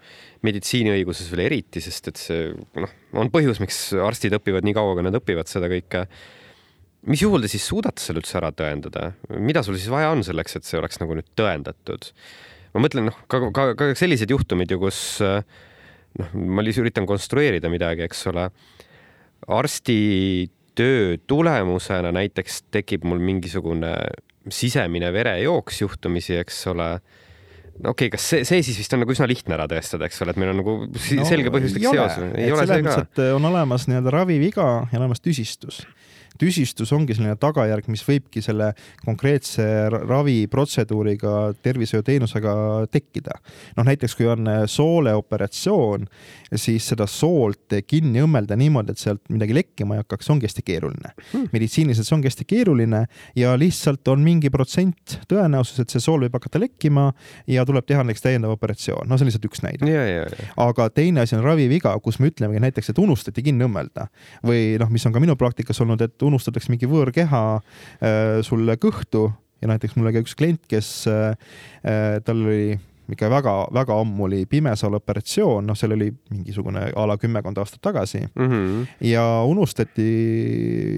meditsiiniõiguses veel eriti, sest et see noh, on põhjus, miks arstid õpivad nii kaua, kui nad õpivad seda kõike. mis juhul te siis suudate selle üldse ära tõendada, mida sul siis vaja on selleks, et see oleks nagu nüüd tõendatud? ma mõtlen noh, ka, ka, ka sellised juhtumid ju, kus noh, ma lihtsalt üritan konstrueerida midagi, eks ole. arsti töö tulemusena näiteks tekib mul mingisugune sisemine verejooks juhtumisi, eks ole. no okei okay,, kas see, see siis vist on nagu üsna lihtne ära tõestada, eks ole, et meil on nagu no, selge põhjuslik seos. ei ole see ka? on olemas nii-öelda raviviga ja olemas tüsistus tüsistus ongi selline tagajärg, mis võibki selle konkreetse raviprotseduuriga, tervishoiuteenusega tekkida. noh, näiteks kui on sooleoperatsioon, siis seda soolt kinni õmmelda niimoodi, et sealt midagi lekkima ei hakkaks, ongi hästi keeruline hmm.. meditsiiniliselt see ongi hästi keeruline ja lihtsalt on mingi protsent tõenäosus, et see sool võib hakata lekkima ja tuleb teha näiteks täiendav operatsioon. no see on lihtsalt üks näide. aga teine asi on raviviga, kus me ütlemegi näiteks, et unustati kinni õmmelda või noh, mis on ka minu praktikas olnud, et unustatakse mingi võõrkeha äh, sulle kõhtu ja näiteks mul oli ka üks klient, kes äh,, tal oli ikka väga-väga ammu oli pimesaal operatsioon, noh, seal oli mingisugune a la kümmekond aastat tagasi mm. -hmm. ja unustati,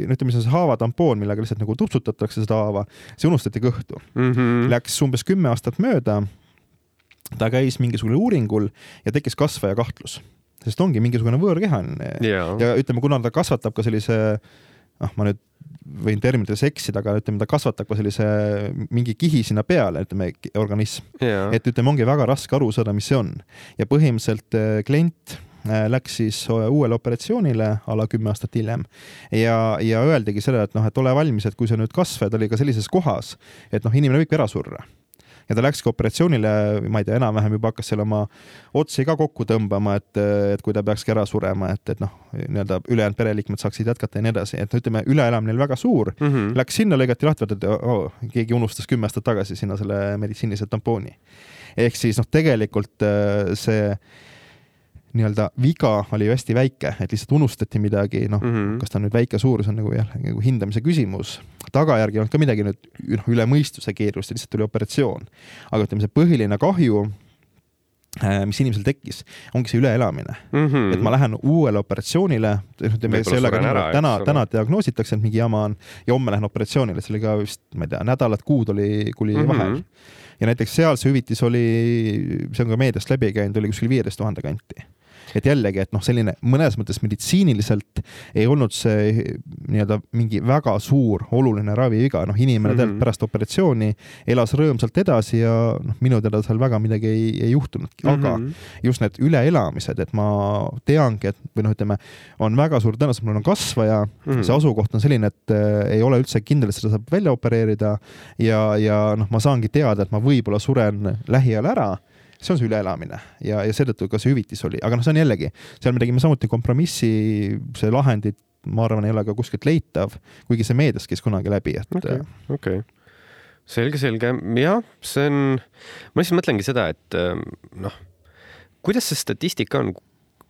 no ütleme, see haavatampoon, millega lihtsalt nagu tupsutatakse seda haava, see unustati kõhtu mm. -hmm. Läks umbes kümme aastat mööda. ta käis mingisugusel uuringul ja tekkis kasvaja kahtlus, sest ongi mingisugune võõrkeha on yeah. ja ütleme, kuna ta kasvatab ka sellise noh, ma nüüd võin terminites eksida, aga ütleme, ta kasvatab ka sellise mingi kihi sinna peale, ütleme, organism. Yeah.. et ütleme, ongi väga raske aru saada, mis see on. Ja põhimõtteliselt klient läks siis uuele operatsioonile a la kümme aastat hiljem. Ja, ja öeldigi seda, et noh, et ole valmis, et kui sa nüüd kasvad, oli ka sellises kohas, et noh, inimene võib ära surra ja ta läkski operatsioonile, ma ei tea, enam-vähem juba hakkas seal oma otsi ka kokku tõmbama, et, et kui ta peakski ära surema, et, et noh, nii-öelda ülejäänud pereliikmed saaksid jätkata ja nii edasi, et ütleme, üleelamine oli väga suur mm, -hmm. läks sinna, lõigati lahti, vaata, et oh, keegi unustas kümme aastat tagasi sinna selle meditsiinilise tampooni. ehk siis noh, tegelikult see nii-öelda viga oli ju hästi väike, et lihtsalt unustati midagi, noh mm -hmm., kas ta nüüd väike suurus on nagu jah, nagu hindamise küsimus. tagajärgi ei olnud ka midagi nüüd noh, üle mõistuse keerulist, lihtsalt tuli operatsioon. aga ütleme, see põhiline kahju, mis inimesel tekkis, ongi see üleelamine mm. -hmm. et ma lähen uuele operatsioonile, ütleme sellega et täna, täna diagnoositakse, et mingi jama on ja homme lähen operatsioonile, see oli ka vist, ma ei tea, nädalad, kuud oli, kuli mm -hmm. vahel. ja näiteks seal see hüvitis oli, see on ka meediast läbi käinud, oli kuskil viieteist tuhande kanti et jällegi, et noh, selline mõnes mõttes meditsiiniliselt ei olnud see nii-öelda mingi väga suur oluline raviviga, noh, inimene mm -hmm. tegelikult pärast operatsiooni elas rõõmsalt edasi ja noh, minu teada seal väga midagi ei, ei juhtunudki, aga mm -hmm. just need üleelamised, et ma teangi, et või noh, ütleme, on väga suur tõenäosus, mul on kasvaja mm, -hmm. see asukoht on selline, et äh, ei ole üldse kindel, et seda saab välja opereerida ja, ja noh, ma saangi teada, et ma võib-olla suren lähiajal ära see on see üleelamine ja, ja seetõttu ka see hüvitis oli, aga noh, see on jällegi, seal me tegime samuti kompromissi, see lahendit, ma arvan, ei ole ka kuskilt leitav, kuigi see meediast käis kunagi läbi, et. okei okay, okay., selge, selge, jah, see on, ma lihtsalt mõtlengi seda, et noh, kuidas see statistika on,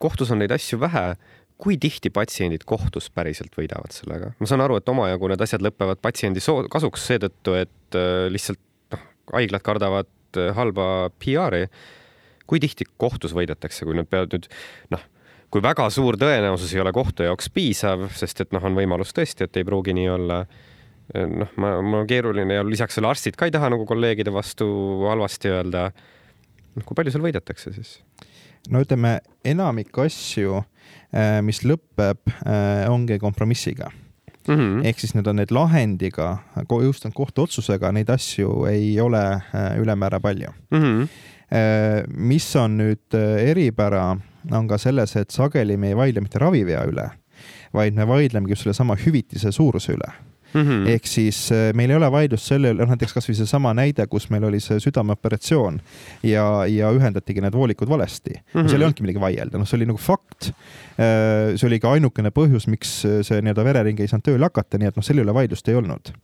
kohtus on neid asju vähe kui tihti patsiendid kohtus päriselt võidavad sellega? ma saan aru, et omajagu need asjad lõpevad patsiendi kasuks seetõttu, et lihtsalt noh, haiglad kardavad halba PR-i. kui tihti kohtus võidetakse, kui nad peavad nüüd noh, kui väga suur tõenäosus ei ole kohtu jaoks piisav, sest et noh, on võimalus tõesti, et ei pruugi nii olla. noh, ma, mul on keeruline ja lisaks selle arstid ka ei taha nagu kolleegide vastu halvasti öelda. noh, kui palju seal võidetakse siis? no ütleme, enamik asju, mis lõpeb, ongi kompromissiga Mm -hmm. ehk siis need on need lahendiga, jõustunud kohtuotsusega, neid asju ei ole ülemäära palju mm. -hmm. mis on nüüd eripära on ka selles, et sageli me ei vaidle mitte ravivea üle, vaid me vaidlemegi just sellesama hüvitise suuruse üle mm. -hmm. ehk siis äh, meil ei ole vaidlust selle üle, näiteks kasvõi seesama näide, kus meil oli see südameoperatsioon ja, ja ühendatigi need voolikud valesti mm. -hmm. seal ei olnudki midagi vaielda, noh, see oli nagu fakt. Äh, see oli ka ainukene põhjus, miks see nii-öelda verering ei saanud tööle hakata, nii et noh, selle üle vaidlust ei olnud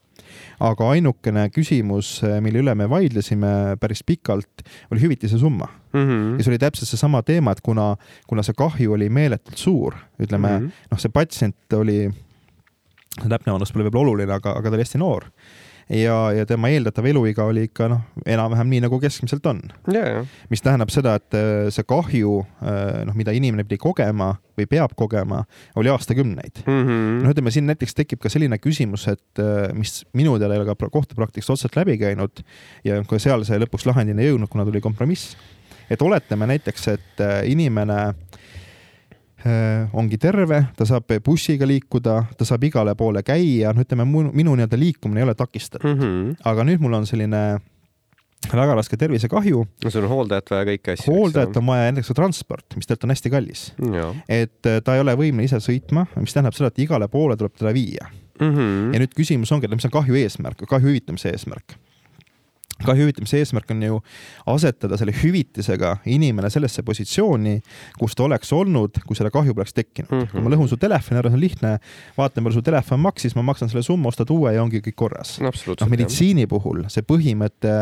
aga ainukene küsimus, mille üle me vaidlesime päris pikalt, oli hüvitise summa mm. -hmm. ja see oli täpselt seesama teema, et kuna, kuna see kahju oli meeletult suur, ütleme mm -hmm. noh, see patsient oli, täpne vanus pole võib-olla oluline, aga, aga ta oli hästi noor ja, ja tema eeldatav eluiga oli ikka noh, enam-vähem nii nagu keskmiselt on yeah.. mis tähendab seda, et äh, see kahju, äh, noh, mida inimene pidi kogema või peab kogema, oli aastakümneid mm. -hmm. noh, ütleme siin näiteks tekib ka selline küsimus, et äh, mis minu teada ei ole ka kohtupraktikast otseselt läbi käinud ja ka seal see lõpuks lahendini ei jõudnud, kuna tuli kompromiss. et oletame näiteks, et inimene Äh, ongi terve, ta saab bussiga liikuda, ta saab igale poole käia, no ütleme, minu nii-öelda liikumine ei ole takistatud mm. -hmm. aga nüüd mul on selline väga raske tervisekahju. no sul on hooldajat vaja kõiki asju. hooldajat on vaja, näiteks transport, mis tegelikult on hästi kallis. et äh, ta ei ole võimeline ise sõitma, mis tähendab seda, et igale poole tuleb teda viia mm. -hmm. ja nüüd küsimus ongi, et mis on kahju eesmärk, kahju hüvitamise eesmärk kahju hüvitamise eesmärk on ju asetada selle hüvitisega inimene sellesse positsiooni, kus ta oleks olnud, kui selle kahju poleks tekkinud mm. -hmm. kui ma lõhun su telefoni ära, see on lihtne, vaatan, palju su telefon maksis, ma maksan selle summa, ostad uue ja ongi kõik korras no,. noh, meditsiini puhul see põhimõte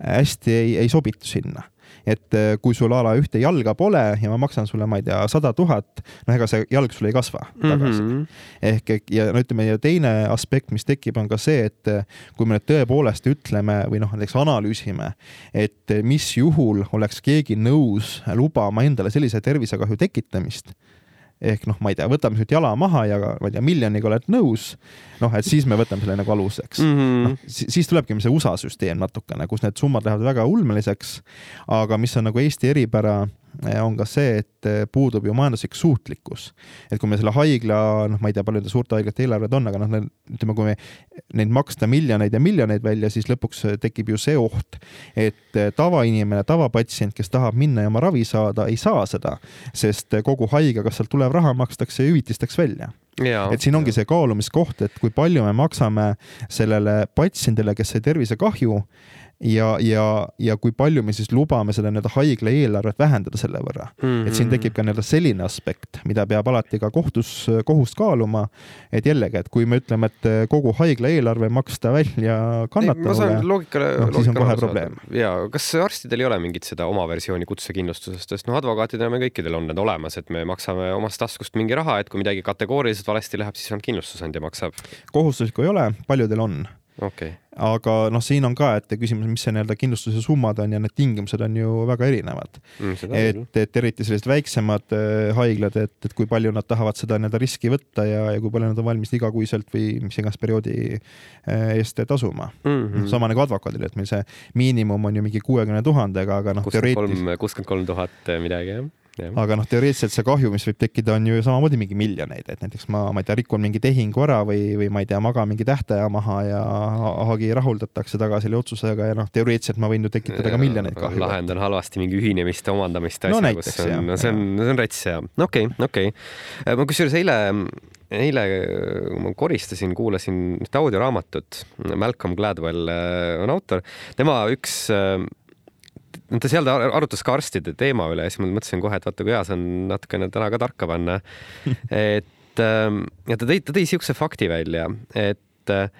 hästi ei, ei sobitu sinna et äh, kui sul a la ühte jalga pole ja ma maksan sulle, ma ei tea, sada tuhat, no ega see jalg sul ei kasva tagasi mm. -hmm. ehk ja no ütleme, ja teine aspekt, mis tekib, on ka see, et äh, kui me nüüd tõepoolest ütleme või noh, näiteks analüüsime, et äh, mis juhul oleks keegi nõus lubama endale sellise tervisekahju tekitamist ehk noh, ma ei tea, võtame siit jala maha ja ma ei tea, miljoniga oled nõus, noh, et siis me võtame selle nagu aluseks mm. -hmm. noh, siis tulebki see USA süsteem natukene, kus need summad lähevad väga ulmeliseks, aga mis on nagu Eesti eripära on ka see, et eh, puudub ju majanduslik suutlikkus. et kui me selle haigla, noh, ma ei tea, palju nende suurte haiglate eelarved on, aga noh, ütleme, kui me neid maksta miljoneid ja miljoneid välja, siis lõpuks tekib ju see oht, et eh, tavainimene, tavapatsient, kes tahab minna ja oma ravi saada, ei saa seda, sest kogu haigekassalt tulev raha makstakse hüvitisteks välja Ja, et siin ongi ja. see kaalumiskoht, et kui palju me maksame sellele patsiendile, kes sai tervisekahju ja, ja, ja kui palju me siis lubame selle nii-öelda haigla eelarvet vähendada selle võrra mm. -hmm. et siin tekib ka nii-öelda selline aspekt, mida peab alati ka kohtus, kohus kaaluma. et jällegi, et kui me ütleme, et kogu haigla eelarve maksta välja kannatanule, noh, siis on kohe probleem. ja kas arstidel ei ole mingit seda oma versiooni kutsekindlustusest, sest noh, advokaatidel me kõikidel on need olemas, et me maksame omast taskust mingi raha, et kui midagi kategooriliselt valesti läheb, siis on kindlustusandja maksab. kohustuslikku ei ole, paljudel on okay. aga noh, siin on ka, et küsimus, mis see nii-öelda kindlustuse summad on ja need tingimused on ju väga erinevad mm,. et, et eriti sellised väiksemad äh, haiglad, et, et kui palju nad tahavad seda nii-öelda riski võtta ja, ja kui palju nad on valmis igakuiselt või mis iganes perioodi äh, eest tasuma mm. -hmm. sama nagu advokaadil, et meil see miinimum on ju mingi kuuekümne tuhandega, aga noh, teoreetiliselt. kuuskümmend kolm tuhat midagi, jah aga noh, teoreetiliselt see kahju, mis võib tekkida, on ju samamoodi mingi miljoneid, et näiteks ma, ma ei tea, rikun mingi tehingu ära või, või ma ei tea, magan mingi tähtaja maha ja hagi rahuldatakse tagasi selle otsusega ja noh, teoreetiliselt ma võin ju tekitada ka miljoneid kahju. lahendan halvasti mingi ühinemist, omandamist asja no,, kus on, no see on, see on rets ja okei okay,, okei. Okay.. ma kusjuures eile eile, ma koristasin, kuulasin ühte audioraamatut, Malcolm Gladwell äh, on autor, tema üks äh, ta seal ta arutas ka arstide teema üle ja siis ma mõtlesin kohe, et vaata kui hea see on natukene täna ka tarka panna. et ähm, ja ta tõi, ta tõi siukse fakti välja, et äh,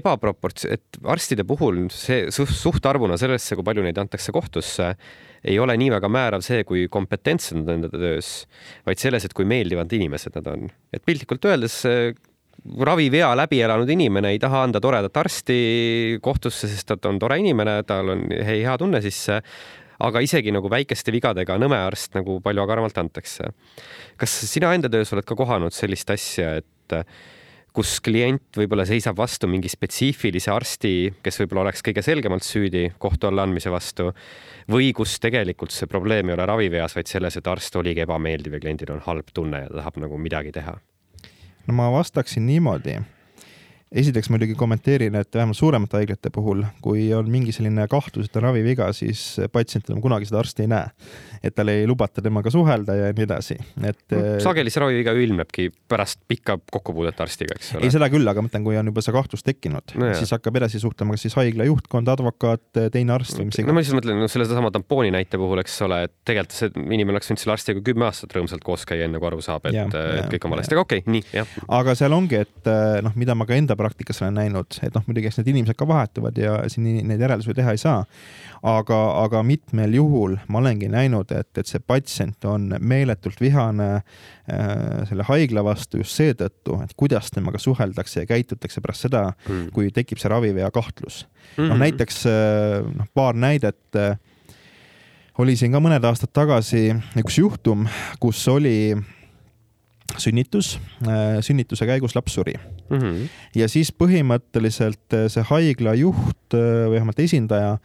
ebaproports-, et arstide puhul see suhtarvuna sellesse, kui palju neid antakse kohtusse, ei ole nii väga määrav see, kui kompetentsed nad on enda töös, vaid selles, et kui meeldivad inimesed nad on. et piltlikult öeldes ravivea läbi elanud inimene ei taha anda toredat arsti kohtusse, sest ta on tore inimene, tal on hea tunne sisse aga isegi nagu väikeste vigadega nõme arst nagu palju karmalt antakse. kas sina enda töös oled ka kohanud sellist asja, et kus klient võib-olla seisab vastu mingi spetsiifilise arsti, kes võib-olla oleks kõige selgemalt süüdi kohtu alla andmise vastu või kus tegelikult see probleem ei ole raviveas, vaid selles, et arst oligi ebameeldiv ja kliendil on halb tunne ja ta tahab nagu midagi teha no ma vastaksin niimoodi, esiteks muidugi kommenteerin, et vähemalt suuremate haiglate puhul, kui on mingi selline kahtlus, et on raviviga, siis patsient enam kunagi seda arsti ei näe. et tal ei lubata temaga suhelda ja nii edasi, et. Äh, sageli see raviviga ju ilmnebki pärast pikka kokkupuudet arstiga, eks ole. ei, seda küll, aga ma mõtlen, kui on juba see kahtlus tekkinud no, siis hakkab edasi suhtlema kas siis haigla juhtkond, advokaat, teine arst või mis iganes. no ma lihtsalt mõtlen no, sellesama tampooni näite puhul, eks ole, et tegelikult see inimene oleks võinud selle arstiga kümme aastat rõõmsalt koos käia, enne kui aru saab, et, et kõik on valesti, aga okei okay,, nii, jah. aga seal ongi, et noh, mida ma ka enda praktikas olen näinud, et noh, muidugi eks need inimesed ka vahetuvad ja siin neid järeldusi teha ei saa. aga, aga mitmel juhul ma olengi näinud, et, et see patsient on meeletult vihane äh, selle haigla vastu just seetõttu, et kuidas temaga suheldakse ja käitutakse pärast seda mm., kui tekib see ravivea kahtlus mm. -hmm. noh, näiteks äh, noh, paar näidet äh, oli siin ka mõned aastad tagasi üks juhtum, kus oli sünnitus, äh, sünnituse käigus laps suri mm. -hmm. ja siis põhimõtteliselt äh, see haigla juht äh, või vähemalt esindaja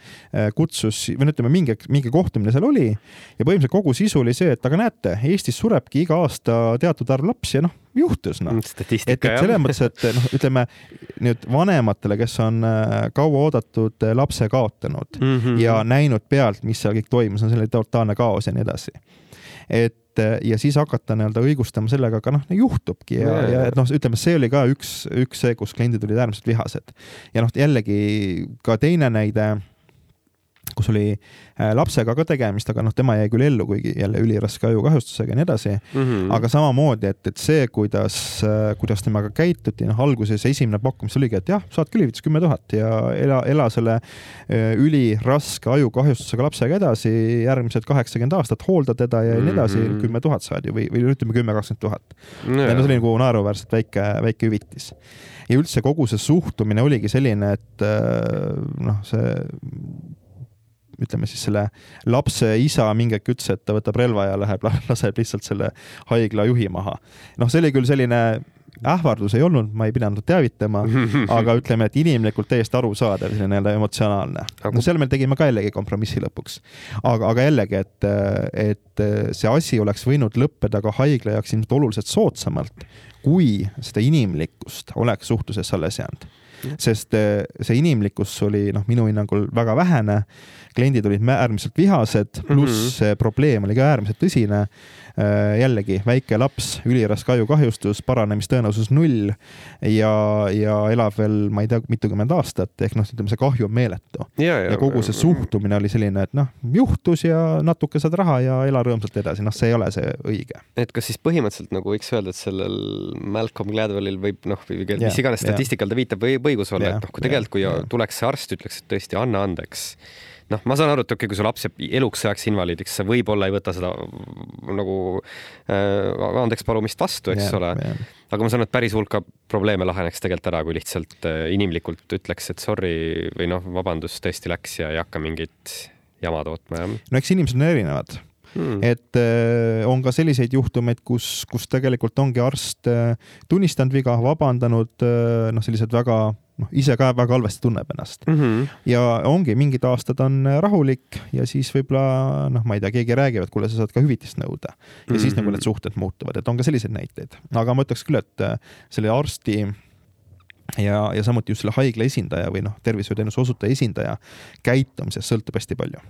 kutsus või no ütleme, mingi, mingi kohtumine seal oli ja põhimõtteliselt kogu sisu oli see, et aga näete, Eestis surebki iga aasta teatud arv lapsi ja noh, juhtus noh. et, et selles mõttes, et noh, ütleme nüüd vanematele, kes on kauaoodatud lapse kaotanud mm -hmm. ja näinud pealt, mis seal kõik toimus, on selline totaalne kaos ja nii edasi. et et ja siis hakata nii-öelda õigustama sellega, aga noh, juhtubki ja, ja, ja et noh, ütleme, see oli ka üks, üks see, kus kliendid olid äärmiselt vihased. ja noh, jällegi ka teine näide kus oli äh, lapsega ka tegemist, aga noh, tema jäi küll ellu, kuigi jälle üliraske ajukahjustusega ja nii edasi mm. -hmm. aga samamoodi, et, et see, kuidas, äh, kuidas temaga käituti, noh, alguses esimene pakkumis oligi, et jah, saad küll hüvitist kümme tuhat ja ela, ela selle äh, üliraske ajukahjustusega lapsega edasi järgmised kaheksakümmend aastat, hoolda teda ja nii edasi -hmm., kümme tuhat saad ju või, või ütleme kümme, kakskümmend tuhat. no see oli nagu naeruväärselt väike, väike hüvitis ja üldse kogu see suhtumine oligi selline, et noh, see ütleme siis selle lapse isa mingi hetk ütles, et ta võtab relva ja läheb, laseb lihtsalt selle haigla juhi maha. noh, see oli küll selline ähvardus ei olnud, ma ei pidanud teavitama, aga ütleme, et inimlikult täiesti arusaadav, selline nii-öelda emotsionaalne. no seal me tegime ka jällegi kompromissi lõpuks. aga, aga jällegi, et, et see asi oleks võinud lõppeda ka haigla jaoks ilmselt oluliselt soodsamalt, kui seda inimlikkust oleks suhtluses alles jäänud sest see inimlikkus oli noh, minu hinnangul väga vähene kliendid olid äärmiselt vihased, pluss mm -hmm. probleem oli ka äärmiselt tõsine. Äh, jällegi väike laps, üliraske ajukahjustus, paranemistõenäosus null ja, ja elab veel, ma ei tea, mitukümmend aastat, ehk noh, ütleme see kahju on meeletu. Ja, ja, ja kogu see suhtumine oli selline, et noh, juhtus ja natuke saad raha ja ela rõõmsalt edasi, noh, see ei ole see õige. et kas siis põhimõtteliselt nagu võiks öelda, et sellel Malcolm Gladwellil võib noh, mis iganes statistikal ta viitab, võib õigus olla, et noh, kui tegelikult, kui tuleks see arst, ütleks, et tõesti anna andeks noh, ma saan aru, et okei okay,, kui su laps jääb eluks ajaks invaliidiks, sa võib-olla ei võta seda nagu äh, andeks palumist vastu, eks yeah, ole yeah. aga ma saan aru, et päris hulka probleeme laheneks tegelikult ära, kui lihtsalt äh, inimlikult ütleks, et sorry või noh, vabandust, tõesti läks ja ei hakka mingit jama tootma ja. no eks inimesed on erinevad Hmm. et äh, on ka selliseid juhtumeid, kus, kus tegelikult ongi arst äh, tunnistanud viga, vabandanud äh,, noh, sellised väga noh, ise ka väga halvasti tunneb ennast mm. -hmm. ja ongi, mingid aastad on rahulik ja siis võib-olla noh, ma ei tea, keegi räägib, et kuule, sa saad ka hüvitist nõuda ja mm -hmm. siis nagu need suhted muutuvad, et on ka selliseid näiteid, aga ma ütleks küll, et selle arsti ja, ja samuti just selle haigla esindaja või noh, tervishoiuteenuse osutaja esindaja käitumisest sõltub hästi palju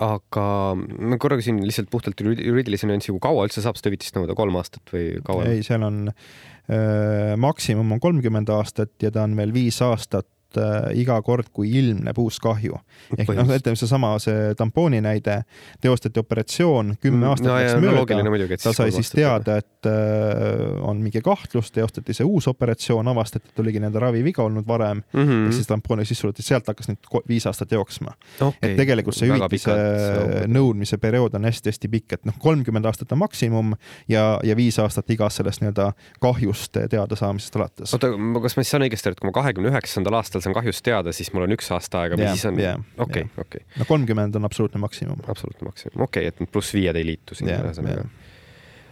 aga ma korra küsin lihtsalt puhtalt juriidilise nüansi, kui kaua üldse saab seda hüvitist nõuda, kolm aastat või kaua? ei, seal on äh, maksimum on kolmkümmend aastat ja ta on veel viis aastat äh, iga kord, kui ilmneb uus kahju. ehk noh, ütleme seesama, see tampooni näide, teostati operatsioon, kümme mm, aastat no, läks mööda no,, ta sai siis teada, et äh, on mingi kahtlus, teostati see uus operatsioon, avastati, et oligi nende raviviga olnud varem mm, -hmm. ehk siis tampooni sisse surati, sealt hakkas nüüd viis aastat jooksma okay.. et tegelikult see hüvitise nõudmise periood on hästi-hästi pikk, et noh, kolmkümmend aastat on maksimum ja, ja viis aastat igast sellest nii-öelda kahjust teadasaamisest alates. oota, kas ma siis saan õigesti aru, et kui ma kahekümne üheksandal aastal aastal saan kahjust teada, siis mul on üks aasta aega või yeah, siis on okei okei no kolmkümmend on absoluutne maksimum. absoluutne maksimum, okei okay,, et pluss viied ei liitu siin yeah, ühesõnaga yeah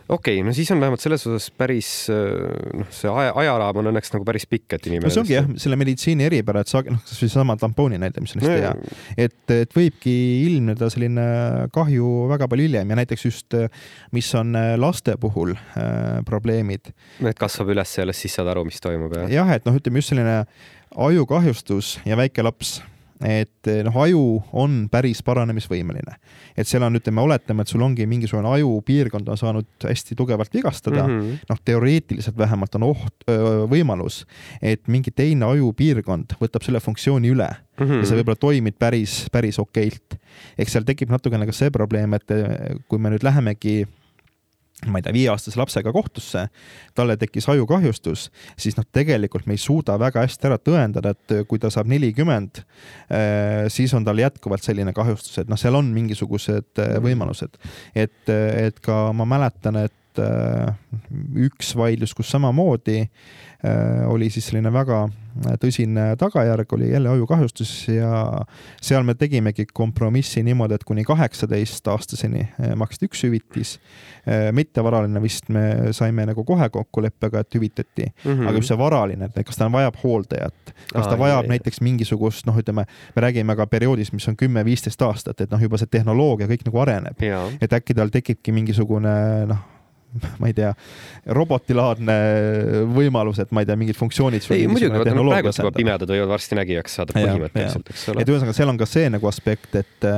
okei okay,, no siis on vähemalt selles osas päris noh, see aja, ajaraam on õnneks nagu päris pikk, et inimene. no see ongi jah, selle meditsiini eripära, et sa noh, kasvõi seesama tampooni näide, mis on hästi no, hea, et, et võibki ilmneda selline kahju väga palju hiljem ja näiteks just, mis on laste puhul äh, probleemid. et kasvab üles ja alles siis saad aru, mis toimub jah? jah, et noh, ütleme just selline ajukahjustus ja väike laps et eh, noh, aju on päris paranemisvõimeline. et seal on, ütleme, oletame, et sul ongi mingisugune ajupiirkond on saanud hästi tugevalt vigastada mm -hmm., noh, teoreetiliselt vähemalt on oht, võimalus, et mingi teine ajupiirkond võtab selle funktsiooni üle mm -hmm. ja sa võib-olla toimid päris, päris okeilt. eks seal tekib natukene ka see probleem, et eh, kui me nüüd lähemegi ma ei tea, viieaastase lapsega kohtusse, talle tekkis ajukahjustus, siis noh, tegelikult me ei suuda väga hästi ära tõendada, et kui ta saab nelikümmend, eh, siis on tal jätkuvalt selline kahjustus, et noh, seal on mingisugused eh, mhm. võimalused. et, et ka ma mäletan, et eh, üks vaidlus, kus samamoodi oli siis selline väga tõsine tagajärg oli jälle ajukahjustus ja seal me tegimegi kompromissi niimoodi, et kuni kaheksateist aastaseni eh, maksti üks hüvitis. Eh, mittevaraline vist me saime nagu kohe kokkuleppega, et hüvitati. Mm, -hmm. aga just see varaline, et kas ta vajab hooldajat, kas ta Aa, vajab jah, näiteks mingisugust noh, ütleme, me räägime ka perioodist, mis on kümme-viisteist aastat, et noh, juba see tehnoloogia kõik nagu areneb, et äkki tal tekibki mingisugune noh ma ei tea, robotilaadne võimalus, et ma ei tea, mingid funktsioonid. ei muidugi, praegu juba pimedad võivad varsti nägijaks saada põhimõtteliselt, eks ole. et ühesõnaga, seal on ka see nagu aspekt, et,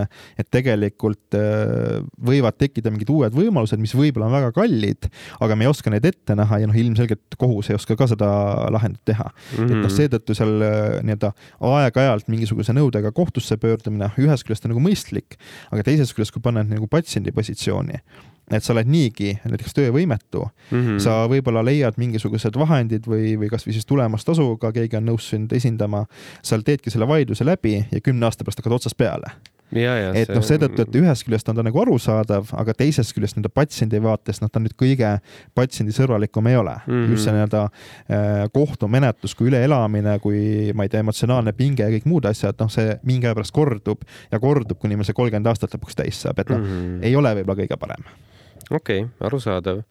et tegelikult äh, võivad tekkida mingid uued võimalused, mis võib-olla on väga kallid, aga me ei oska neid ette näha ja noh, ilmselgelt kohus ei oska ka seda lahendit teha mm. -hmm. et noh, mhm. seetõttu seal äh, nii-öelda aeg-ajalt mingisuguse nõudega kohtusse pöördumine ühest küljest on nagu mõistlik, aga teisest küljest, kui panna nagu patsiendi positsiooni, et sa oled niigi näiteks töövõimetu mm, -hmm. sa võib-olla leiad mingisugused vahendid või, või kasvõi siis tulemustasuga, keegi on nõus sind esindama, sa teedki selle vaidluse läbi ja kümne aasta pärast hakkad otsast peale Ja, ja, et noh, seetõttu, et ühest küljest on ta nagu arusaadav, aga teisest küljest nii-öelda patsiendi vaates, noh, ta nüüd kõige patsiendisõbralikum ei ole mm. -hmm. just see nii-öelda äh, kohtumenetlus kui üleelamine, kui ma ei tea, emotsionaalne pinge ja kõik muud asjad, noh, see mingi aja pärast kordub ja kordub, kuni meil see kolmkümmend aastat lõpuks täis saab, et noh mm -hmm., ei ole võib-olla kõige parem okei okay,, arusaadav.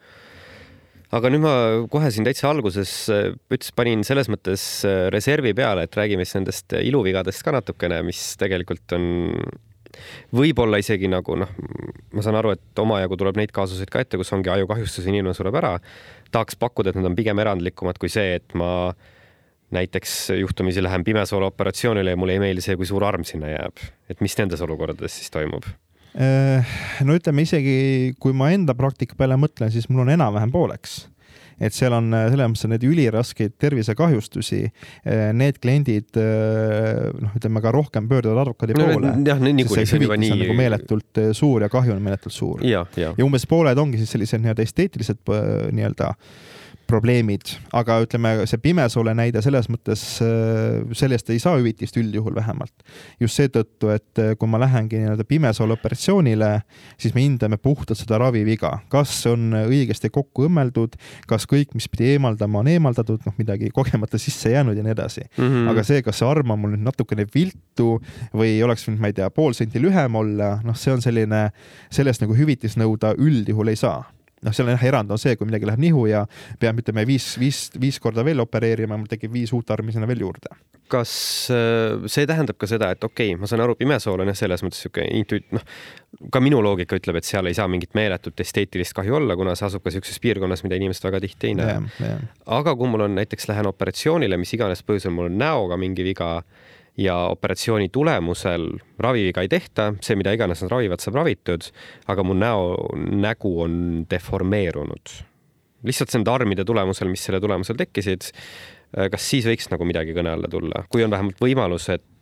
aga nüüd ma kohe siin täitsa alguses äh, ütles, panin selles mõttes äh, reservi peale, et räägime siis nendest iluvigadest ka natukene, mis tegelikult on võib-olla isegi nagu noh, ma saan aru, et omajagu tuleb neid kaasuseid ka ette, kus ongi ajukahjustus, inimene sureb ära. tahaks pakkuda, et need on pigem erandlikumad kui see, et ma näiteks juhtumisi lähen pimesoole operatsioonile ja mulle ei meeldi see, kui suur arm sinna jääb. et mis nendes olukordades siis toimub? Äh, no ütleme isegi, kui ma enda praktika peale mõtlen, siis mul on enam-vähem pooleks et seal on selles mõttes need üliraskeid tervisekahjustusi, äh, need kliendid äh, noh, ütleme ka rohkem pöörduvad advokaadi no, poole. jah, niikuinii see on juba nii. nagu meeletult suur ja kahju on meeletult suur. ja, umbes pooled ongi siis sellised nii-öelda esteetilised nii-öelda äh, probleemid, aga ütleme, see pimesoole näide selles mõttes, äh, sellest ei saa hüvitist üldjuhul vähemalt. just seetõttu, et äh, kui ma lähengi nii-öelda pimesoole operatsioonile, siis me hindame puhtalt seda raviviga, kas on õigesti kokku õmmeldud, kas kõik, mis pidi eemaldama, on eemaldatud, noh, midagi kogemata sisse jäänud ja nii edasi mm. -hmm. aga see, kas see arm on mul nüüd natukene viltu või oleks võinud, ma ei tea, pool senti lühem olla, noh, see on selline, sellest nagu hüvitist nõuda üldjuhul ei saa noh, seal on jah, erand on see, kui midagi läheb nihu ja peab, ütleme, viis, viis, viis korda veel opereerima, mul tekib viis uut armi sinna veel juurde. kas äh, see tähendab ka seda, et okei okay,, ma saan aru, pimesool on jah, selles mõttes niisugune intuit-, noh, ka minu loogika ütleb, et seal ei saa mingit meeletut esteetilist kahju olla, kuna see asub ka niisuguses piirkonnas, mida inimesed väga tihti ei näe. aga kui mul on näiteks, lähen operatsioonile, mis iganes põhjusel mul on näoga mingi viga, ja operatsiooni tulemusel raviviga ei tehta, see, mida iganes nad ravivad, saab ravitud, aga mu näo, nägu on deformeerunud. lihtsalt nende armide tulemusel, mis selle tulemusel tekkisid, kas siis võiks nagu midagi kõne alla tulla, kui on vähemalt võimalus, et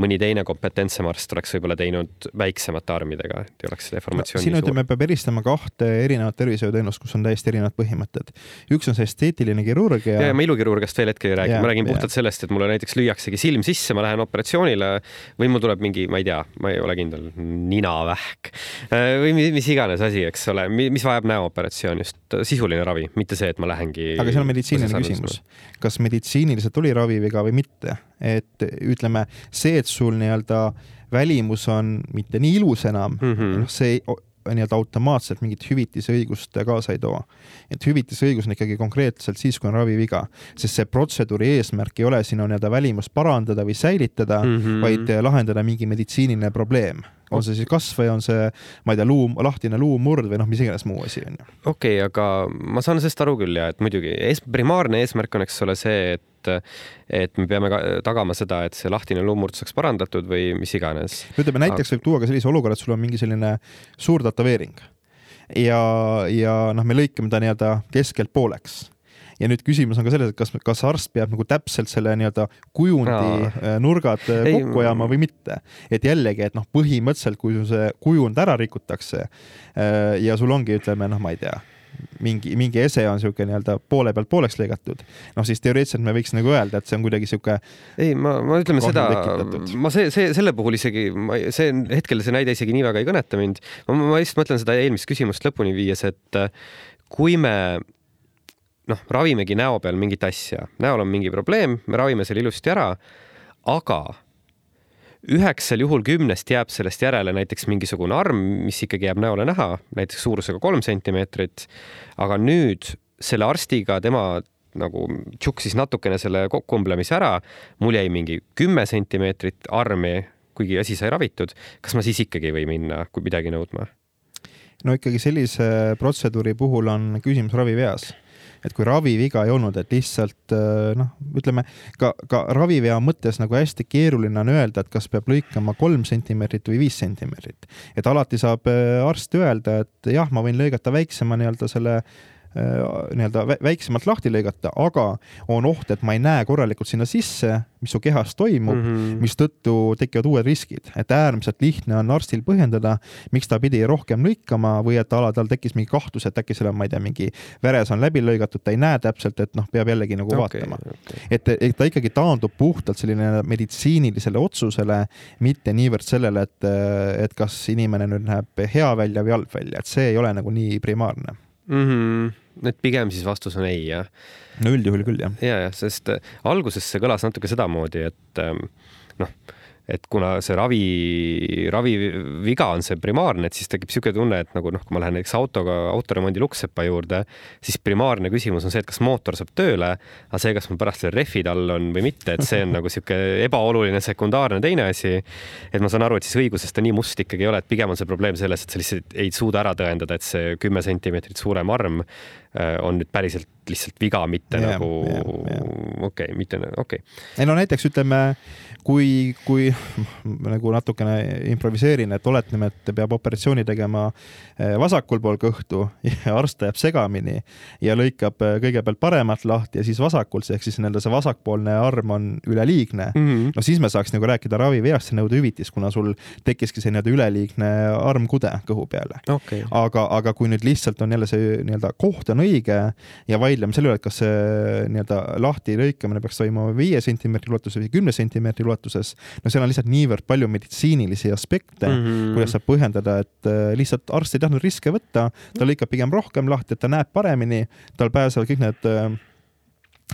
mõni teine kompetentsem arst oleks võib-olla teinud väiksemate armidega, et ei oleks deformatsiooni no, siin ütleme, peab eristama kahte erinevat tervishoiuteenust, kus on täiesti erinevad põhimõtted. üks on see esteetiline kirurgia. ja, ja ma ilukirurgiast veel hetkel ei räägi, ma räägin ja. puhtalt sellest, et mulle näiteks lüüaksegi silm sisse, ma lähen operatsioonile või mul tuleb mingi, ma ei tea, ma ei ole kindel, ninavähk äh, või mis iganes asi, eks ole, mis vajab näooperatsiooni, just sisuline ravi, mitte see, et ma lähengi. aga see on meditsiiniline küsimus. kas meditsiiniliselt oli raviviga või mitte. Et ütleme, see, et sul nii-öelda välimus on mitte nii ilus enam mm, -hmm. noh, see nii-öelda automaatselt mingit hüvitiseõigust kaasa ei too. et hüvitiseõigus on ikkagi konkreetselt siis, kui on raviviga, sest see protseduuri eesmärk ei ole sinu nii-öelda välimust parandada või säilitada mm, -hmm. vaid lahendada mingi meditsiiniline probleem on see siis kasv või on see, ma ei tea, luu, lahtine luumurd või noh, mis iganes muu asi on ju. okei okay,, aga ma saan sellest aru küll ja et muidugi ees, primaarne eesmärk on, eks ole, see, et et me peame tagama seda, et see lahtine luumurd saaks parandatud või mis iganes. ütleme näiteks võib tuua ka sellise olukorra, et sul on mingi selline suur tätoveering ja, ja noh, me lõikame ta nii-öelda keskelt pooleks ja nüüd küsimus on ka selles, et kas, kas arst peab nagu täpselt selle nii-öelda kujundi no. Äh, nurgad äh, Ei, kokku ajama või mitte. et jällegi, et noh, põhimõtteliselt, kui sul see kujund ära rikutakse äh, ja sul ongi, ütleme noh, ma ei tea mingi, mingi ese on niisugune nii-öelda poole pealt pooleks lõigatud, noh siis teoreetiliselt me võiks nagu öelda, et see on kuidagi niisugune ei, ma, ma ütleme seda, ma see, see, selle puhul isegi, ma, see hetkel see näide isegi nii väga ei kõneta mind. ma, ma lihtsalt mõtlen seda eelmist küsimust lõpuni viies, et kui me noh, ravimegi näo peal mingit asja, näol on mingi probleem, me ravime selle ilusti ära, aga üheksal juhul kümnest jääb sellest järele näiteks mingisugune arm, mis ikkagi jääb näole näha, näiteks suurusega kolm sentimeetrit. aga nüüd selle arstiga tema nagu tšuksis natukene selle kokkuõmblemise ära, mul jäi mingi kümme sentimeetrit armi, kuigi asi sai ravitud. kas ma siis ikkagi ei või minna midagi nõudma? no ikkagi sellise protseduuri puhul on küsimus raviveas et kui raviviga ei olnud, et lihtsalt äh, noh, ütleme ka, ka ravivea mõttes nagu hästi keeruline on öelda, et kas peab lõikama kolm sentimeetrit või viis sentimeetrit. et alati saab äh, arst öelda, et jah, ma võin lõigata väiksema nii-öelda selle nii-öelda väiksemalt lahti lõigata, aga on oht, et ma ei näe korralikult sinna sisse, mis su kehas toimub mm -hmm., mistõttu tekivad uued riskid, et äärmiselt lihtne on arstil põhjendada, miks ta pidi rohkem lõikama või et ala tal tekkis mingi kahtlus, et äkki seal on, ma ei tea, mingi veres on läbi lõigatud, ta ei näe täpselt, et noh, peab jällegi nagu okay, vaatama. okay.. et, et ta ikkagi taandub puhtalt selline meditsiinilisele otsusele, mitte niivõrd sellele, et, et kas inimene nüüd näeb hea välja või halb välja, et see ei ole nagu nii primaarne. Mm. -hmm et pigem siis vastus on ei, jah? no üldjuhul küll, jah. ja, jah, sest äh, alguses see kõlas natuke sedamoodi, et ähm, noh et kuna see ravi, raviviga on see primaarne, et siis tekib niisugune tunne, et nagu noh, kui ma lähen näiteks autoga autoremondi Luksepa juurde, siis primaarne küsimus on see, et kas mootor saab tööle, aga see, kas mul pärast veel rehvid all on või mitte, et see on nagu niisugune ebaoluline sekundaarne teine asi. et ma saan aru, et siis õiguses ta nii must ikkagi ei ole, et pigem on see probleem selles, et sa lihtsalt ei suuda ära tõendada, et see kümme sentimeetrit suurem arm on nüüd päriselt lihtsalt viga, mitte yeah, nagu okei okay,, mitte okei okay.. ei no näiteks ütleme kui, kui nagu natukene improviseerin, et oletame, et peab operatsiooni tegema eh, vasakul pool kõhtu ja arst jääb segamini ja lõikab eh, kõigepealt paremat lahti ja siis vasakult, ehk siis nii-öelda see vasakpoolne arm on üleliigne mm. -hmm. no siis me saaks nagu rääkida raviveast ja nõuda hüvitist, kuna sul tekkiski see nii-öelda üleliigne armkude kõhu peale okay.. aga, aga kui nüüd lihtsalt on jälle see nii-öelda koht on õige ja vaidleme selle üle, et kas see nii-öelda lahti lõikamine peaks toimuma viie sentimeetri ulatuses või kümne sentimeetri ulatuses. no seal on lihtsalt niivõrd palju meditsiinilisi aspekte mm, -hmm. kuidas saab põhjendada, et äh, lihtsalt arst ei tahtnud riske võtta, ta lõikab pigem rohkem lahti, et ta näeb paremini, tal pääsevad kõik need äh,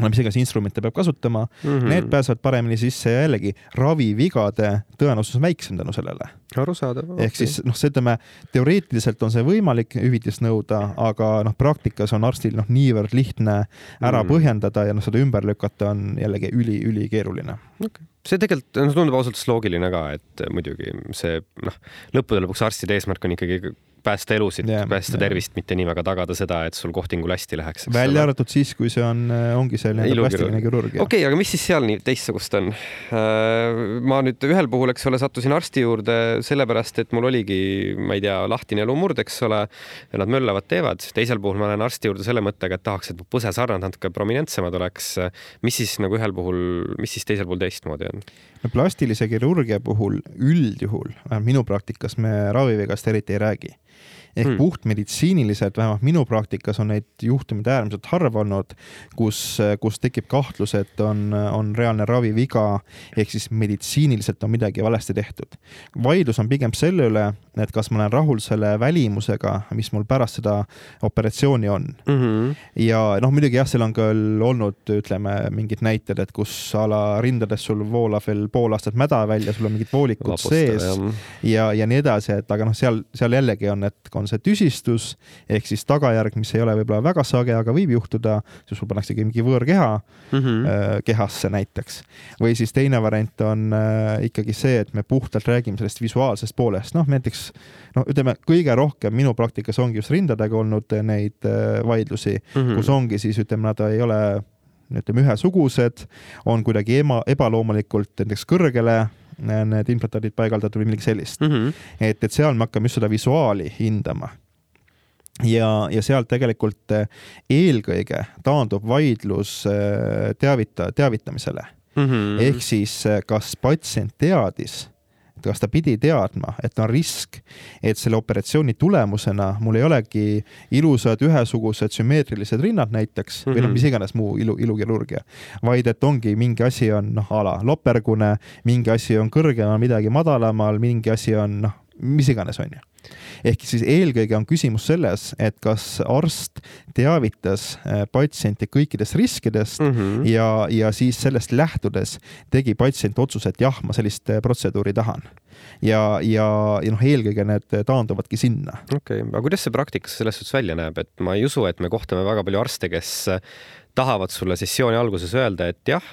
mis iganes instrumente peab kasutama mm, -hmm. need pääsevad paremini sisse ja jällegi ravivigade tõenäosus on väiksem tänu sellele. arusaadav. ehk okay. siis noh, see ütleme, teoreetiliselt on see võimalik hüvitist nõuda, aga noh, praktikas on arstil noh, niivõrd lihtne ära mm -hmm. põhjendada ja noh, seda ümber lükata on jällegi üli-ülikeeruline okay see tegelikult no, tundub ausalt öeldes loogiline ka, et muidugi see noh, lõppude lõpuks arstide eesmärk on ikkagi päästa elusid yeah,, päästa yeah. tervist, mitte nii väga tagada seda, et sul kohtingul hästi läheks. välja arvatud siis, kui see on, äh, ongi see nii-öelda plastiline kirurgia. okei okay,, aga mis siis seal nii teistsugust on? Äh, ma nüüd ühel puhul, eks ole, sattusin arsti juurde sellepärast, et mul oligi, ma ei tea, lahtine luumurd, eks ole, ja nad möllavad, teevad. teisel puhul ma lähen arsti juurde selle mõttega, et tahaks, et mu põsesarnad natuke prominentsemad oleks. mis siis nagu ühel puhul, mis siis teisel puhul teistmoodi on? no plastilise kirurgia puhul üldjuhul, vähemalt minu praktikas me ravivigast eriti ei räägi ehk Hmm. puhtmeditsiiniliselt, vähemalt minu praktikas on neid juhtumeid äärmiselt harva olnud, kus, kus tekib kahtlus, et on, on reaalne raviviga ehk siis meditsiiniliselt on midagi valesti tehtud. vaidlus on pigem selle üle, et kas ma olen rahul selle välimusega, mis mul pärast seda operatsiooni on mm. -hmm. ja noh, muidugi jah, seal on küll olnud, ütleme, mingid näited, et kus a la rindades sul voolab veel pool aastat mäda välja, sul on mingid voolikud sees ja, ja nii edasi, et aga noh, seal, seal jällegi on, et on see tüsistus ehk siis tagajärg, mis ei ole võib-olla väga sage, aga võib juhtuda, siis sul pannaksegi mingi võõrkeha mm -hmm. kehasse näiteks. või siis teine variant on äh, ikkagi see, et me puhtalt räägime sellest visuaalsest poolest, noh näiteks noh, ütleme kõige rohkem minu praktikas ongi just rindadega olnud neid äh, vaidlusi mm, -hmm. kus ongi siis ütleme, nad ei ole ütleme ühesugused, on kuidagi ema, ebaloomulikult näiteks kõrgele need implantaadid paigaldatud või midagi sellist mm. -hmm. et, et seal me hakkame just seda visuaali hindama. ja, ja sealt tegelikult eelkõige taandub vaidlus teavita, teavitamisele mm. -hmm. ehk siis, kas patsient teadis et kas ta pidi teadma, et on risk, et selle operatsiooni tulemusena mul ei olegi ilusad ühesugused sümmeetrilised rinnad näiteks mm -hmm. või noh, mis iganes muu ilu, ilukirurgia, vaid et ongi mingi asi on noh, a la lopergune, mingi asi on kõrgemal, midagi madalamal, mingi asi on noh, mis iganes, on ju ehk siis eelkõige on küsimus selles, et kas arst teavitas patsienti kõikidest riskidest mm -hmm. ja, ja siis sellest lähtudes tegi patsient otsuse, et jah, ma sellist protseduuri tahan. ja, ja, ja noh, eelkõige need taanduvadki sinna. okei okay., aga kuidas see praktikas selles suhtes välja näeb, et ma ei usu, et me kohtame väga palju arste, kes tahavad sulle sessiooni alguses öelda, et jah,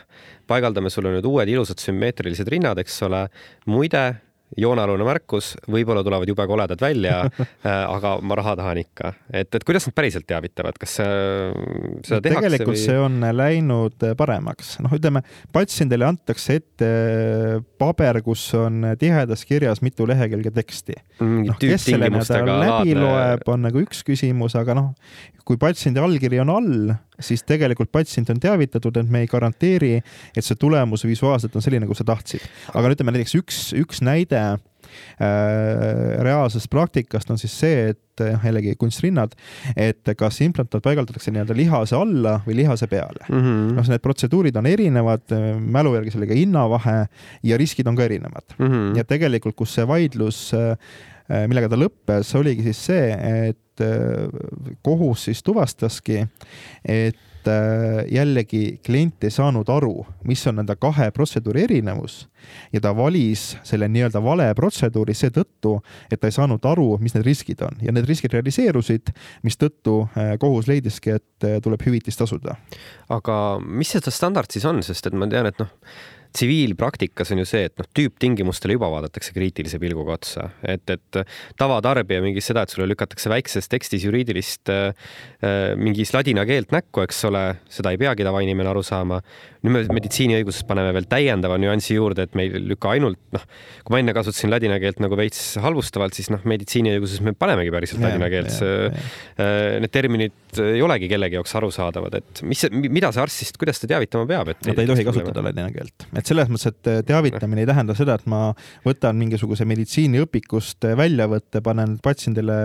paigaldame sulle nüüd uued ilusad sümmeetrilised rinnad, eks ole. muide joonealune märkus, võib-olla tulevad jube koledad välja aga ma raha tahan ikka. et, et kuidas nad päriselt teavitavad, kas seda tehakse tegelikult või... see on läinud paremaks, noh, ütleme patsiendile antakse ette paber, kus on tihedas kirjas mitu lehekülge teksti. no, kes selle nii-öelda läbi loeb, on nagu üks küsimus, aga noh, kui patsiendi allkiri on all, siis tegelikult patsient on teavitatud, et me ei garanteeri, et see tulemus visuaalselt on selline, nagu sa tahtsid. aga no ütleme näiteks üks, üks näide äh, reaalsest praktikast on siis see, et noh, jällegi kunstrinnad, et kas implantaat paigaldatakse nii-öelda lihase alla või lihase peale mm. -hmm. noh, need protseduurid on erinevad, mälu järgi sellega hinnavahe ja riskid on ka erinevad mm. -hmm. ja tegelikult, kus see vaidlus millega ta lõppes, oligi siis see, et kohus siis tuvastaski, et jällegi klient ei saanud aru, mis on nende kahe protseduuri erinevus. Ja ta valis selle nii-öelda vale protseduuri seetõttu, et ta ei saanud aru, mis need riskid on. Ja need riskid realiseerusid, mistõttu kohus leidiski, et tuleb hüvitist tasuda. aga mis see standard siis on, sest et ma tean, et noh, tsiviilpraktikas on ju see, et noh, tüüptingimustele juba vaadatakse kriitilise pilguga otsa, et, et tavatarbija mingis seda, et sulle lükatakse väikses tekstis juriidilist äh, mingis ladina keelt näkku, eks ole, seda ei peagi tavainimene aru saama. nüüd me meditsiiniõiguses paneme veel täiendava nüansi juurde, et me ei lükka ainult noh, kui ma enne kasutasin ladina keelt nagu veits halvustavalt, siis noh, meditsiiniõiguses me panemegi päriselt ladina keelt. Need terminid ei olegi kellegi jaoks arusaadavad, et mis, mida see arst siis, kuidas ta teavitama peab, et no ta ei tohi kasutada ladina keelt, et selles mõttes, et teavitamine ei tähenda seda, et ma võtan mingisuguse meditsiiniõpikust väljavõtte, panen patsiendile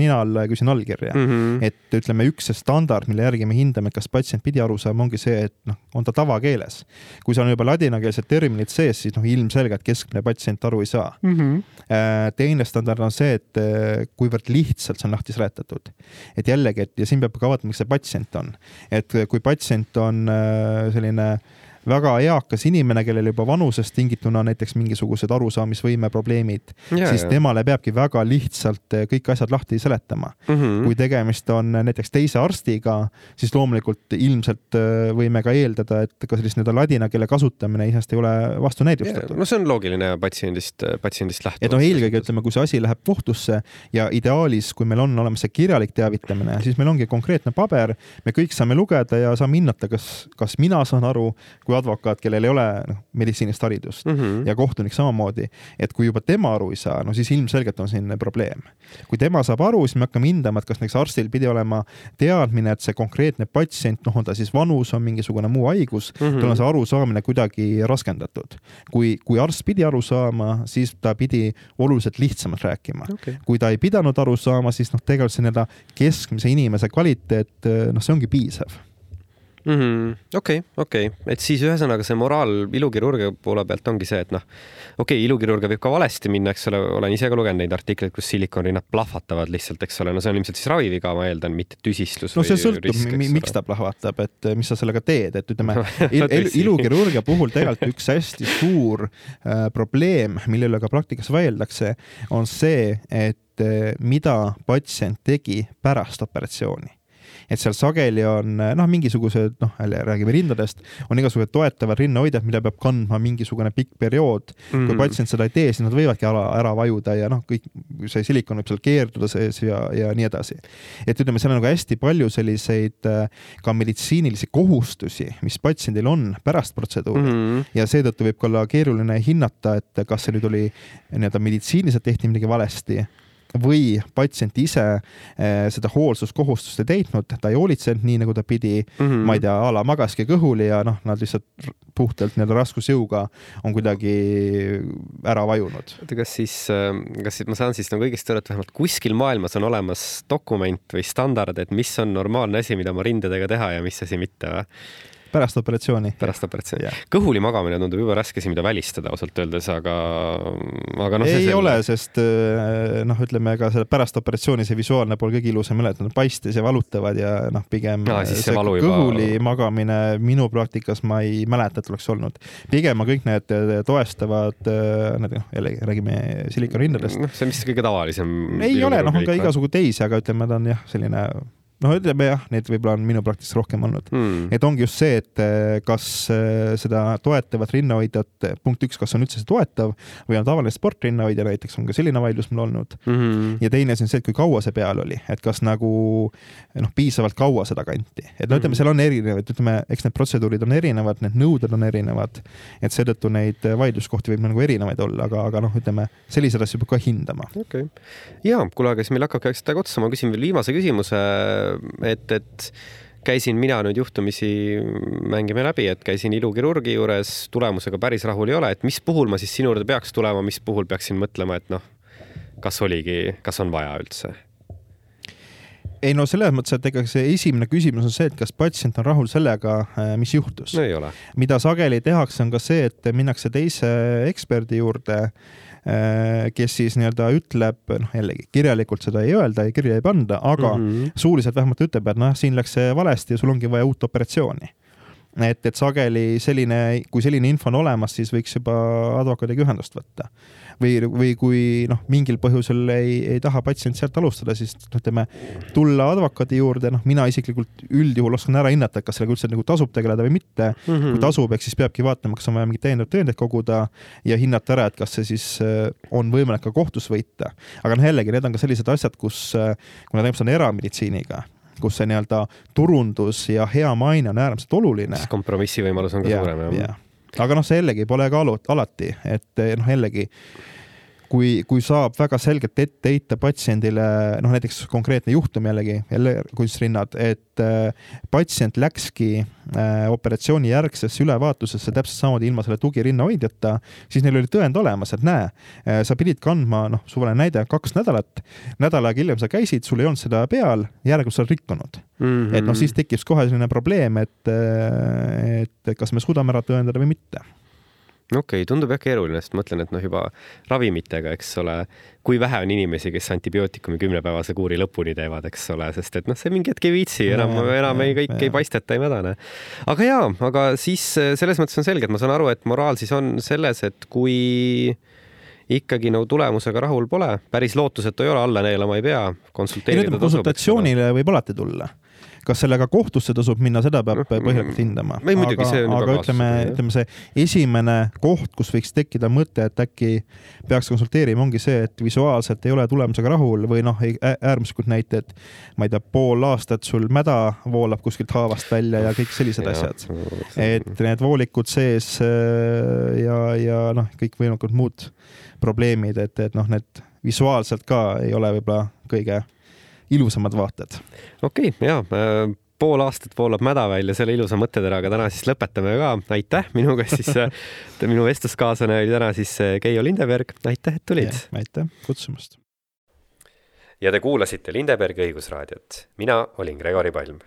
nina alla ja küsin allkirja mm. -hmm. et ütleme, üks see standard, mille järgi me hindame, kas patsient pidi aru saama, ongi see, et noh, on ta tavakeeles. kui seal on juba ladinakeelsed terminid sees, siis noh, ilmselgelt keskmine patsient aru ei saa mm. -hmm. teine standard on see, et kuivõrd lihtsalt see on lahti seletatud. et jällegi, et ja siin peab ka vaatama, miks see patsient on. et kui patsient on selline väga eakas inimene, kellel juba vanusest tingituna näiteks mingisugused arusaamisvõime probleemid, siis ja. temale peabki väga lihtsalt kõik asjad lahti seletama mm. -hmm. kui tegemist on näiteks teise arstiga, siis loomulikult ilmselt võime ka eeldada, et ka sellist nii-öelda ladina keele kasutamine iseenesest ei ole vastunäidustatud. no see on loogiline patsiendist, patsiendist lähtuvalt. et noh, eelkõige ütleme, kui see asi läheb kohtusse ja ideaalis, kui meil on olemas see kirjalik teavitamine, siis meil ongi konkreetne paber, me kõik saame lugeda ja saame hinnata, kas, kas mina saan aru, kui advokaat, kellel ei ole noh, meditsiinist haridust mm -hmm. ja kohtunik samamoodi, et kui juba tema aru ei saa, no siis ilmselgelt on siin probleem. kui tema saab aru, siis me hakkame hindama, et kas näiteks arstil pidi olema teadmine, et see konkreetne patsient, noh, on ta siis vanus, on mingisugune muu haigus mm, -hmm. tal on see arusaamine kuidagi raskendatud. kui, kui arst pidi aru saama, siis ta pidi oluliselt lihtsamalt rääkima okay.. kui ta ei pidanud aru saama, siis noh, tegelikult see nii-öelda keskmise inimese kvaliteet, noh, see ongi piisav. Okei, okei, et siis ühesõnaga see moraal ilukirurgia poole pealt ongi see, et noh, okei okay,, ilukirurgia võib ka valesti minna, eks ole, olen ise ka lugenud neid artikleid, kus silikonrinnad plahvatavad lihtsalt, eks ole, no see on ilmselt siis raviviga, ma eeldan, mitte tüsistlus. no see sõltub, miks ta plahvatab, et eh, mis sa sellega teed, et ütleme il, il, ilukirurgia puhul tegelikult üks hästi suur äh, probleem, mille üle ka praktikas vaieldakse, on see, et äh, mida patsient tegi pärast operatsiooni et seal sageli on noh, mingisugused noh, jälle räägime rindadest, on igasugused toetavad rinnahoidjad, mida peab kandma mingisugune pikk periood mm. kui mhm. patsient seda ei tee, siis nad võivadki ära, ära vajuda ja noh, kõik see silikon võib seal keerduda sees ja, ja nii edasi. et ütleme, seal on nagu hästi palju selliseid äh, ka meditsiinilisi kohustusi, mis patsiendil on pärast protseduuri mm ja seetõttu võib ka olla keeruline hinnata, et kas see nüüd oli nii-öelda meditsiiniliselt tehti midagi valesti või patsient ise eh, seda hoolsuskohustust ei täitnud, ta ei hoolitsenud nii, nagu ta pidi mm, -hmm. ma ei tea, a la magaski kõhuli ja noh, nad lihtsalt puhtalt nii-öelda raskusjõuga on kuidagi ära vajunud. oota, kas siis, äh, kas ma saan siis nagu õigesti aru, et vähemalt kuskil maailmas on olemas dokument või standard, et mis on normaalne asi, mida oma rindadega teha ja mis asi mitte või? Pärast operatsiooni. pärast operatsiooni kõhuli magamine tundub jube raske asi, mida välistada ausalt öeldes, aga, aga noh. ei selle... ole, sest äh, noh, ütleme ka selle pärast operatsiooni see visuaalne pool kõige ilusam ei ole, et nad paistes ja valutavad ja noh, pigem no, see kõhuli juba... magamine minu praktikas ma ei mäleta, et oleks olnud. pigem on kõik need äh, toestavad, äh, need noh, jällegi räägime silikonrindadest. noh, see on vist kõige tavalisem. ei ole, noh, on ka igasugu teisi, aga ütleme, ta on jah, selline noh, ütleme jah, neid võib-olla on minu praktikas rohkem olnud. Hmm.. et ongi just see, et eh, kas eh, seda toetavat rinnahoidjat, punkt üks, kas on üldse see toetav või on tavaline sportrinnahoidja näiteks, on ka selline vaidlus mul olnud. Hmm.. ja teine asi on see, et kui kaua see peal oli, et kas nagu noh, piisavalt kaua seda kanti, et no ütleme, hmm. seal on erinevaid, ütleme, eks need protseduurid on erinevad, need nõuded on erinevad, et seetõttu neid vaidluskohti võib nagu erinevaid olla, aga, aga noh, ütleme selliseid asju peab ka hindama. okei. Okay., ja kuule, aga siis meil hakkabki aeg otsa, ma küsin veel viimase küsimuse et, et käisin mina nüüd juhtumisi, mängime läbi, et käisin ilukirurgi juures, tulemusega päris rahul ei ole, et mis puhul ma siis sinu juurde peaks tulema, mis puhul peaksin mõtlema, et noh, kas oligi, kas on vaja üldse? ei no selles mõttes, et ega see esimene küsimus on see, et kas patsient on rahul sellega, äh, mis juhtus. no mida sageli tehakse, on ka see, et minnakse teise eksperdi juurde kes siis nii-öelda ütleb, noh jällegi kirjalikult seda ei öelda ja kirja ei panda, aga mm -hmm. suuliselt vähemalt ütleb, et noh, siin läks see valesti ja sul ongi vaja uut operatsiooni et, et sageli selline, kui selline info on olemas, siis võiks juba advokaadiga ühendust võtta või, või kui noh, mingil põhjusel ei, ei taha patsient sealt alustada, siis ütleme, tulla advokaadi juurde, noh, mina isiklikult üldjuhul oskan ära hinnata, kas sellega üldse nagu tasub tegeleda või mitte mm. -hmm. kui tasub, eks siis peabki vaatama, kas on vaja mingeid täiendavaid tõendeid koguda ja hinnata ära, et kas see siis äh, on võimalik ka kohtus võita. aga noh, jällegi need on ka sellised asjad, kus, äh, kuna tegemist on erameditsiiniga, kus see nii-öelda turundus ja hea maine on äärmiselt oluline. kompromissi võimalus on ka ja, suurem, jah ja aga noh, see jällegi pole ka alati, et noh, jällegi kui, kui saab väga selgelt ette heita patsiendile, noh näiteks konkreetne juhtum jällegi, jälle kunstrinnad, et äh, patsient läkski äh, operatsiooni järgsesse ülevaatusesse täpselt samamoodi ilma selle tugirinnahoidjata, siis neil oli tõend olemas, et näe äh,, sa pidid kandma, noh, suvaline näide, kaks nädalat, nädal aega hiljem sa käisid, sul ei olnud seda peal, järelikult sa oled rikkunud mm. -hmm. et noh, siis tekib kohe selline probleem, et, et kas me suudame ära tõendada või mitte okei okay,, tundub jah keeruline, sest mõtlen, et noh, juba ravimitega, eks ole, kui vähe on inimesi, kes antibiootikumi kümnepäevase kuuri lõpuni teevad, eks ole, sest et noh, see mingi hetk ei viitsi enam, enam ei, kõik ja. ei paisteta, ei mädane. aga jaa, aga siis selles mõttes on selge, et ma saan aru, et moraal siis on selles, et kui ikkagi nagu tulemusega rahul pole, päris lootusetu ei ole, alla neelama ei pea, konsulteerida konsultatsioonile võib alati tulla kas sellega kohtusse tasub minna, seda peab põhjalikult hindama. See on aga juba ütleme, ütleme see esimene koht, kus võiks tekkida mõte, et äkki peaks konsulteerima, ongi see, et visuaalselt ei ole tulemusega rahul või noh, äärmuslikud näited, ma ei tea, pool aastat sul mäda voolab kuskilt haavast välja ja kõik sellised asjad. et need voolikud sees äh, ja, ja noh, kõikvõimalikud muud probleemid, et, et noh, need visuaalselt ka ei ole võib-olla kõige ilusamad vaated. okei okay,, ja äh, pool aastat voolab mäda välja selle ilusa mõtteteraga, täna siis lõpetame ka. aitäh, minuga siis äh, minu vestluskaaslane oli täna siis äh, Keijo Lindeberg, aitäh, et tulid. aitäh kutsumast. ja te kuulasite Lindebergi õigusraadiot, mina olin Gregori Palm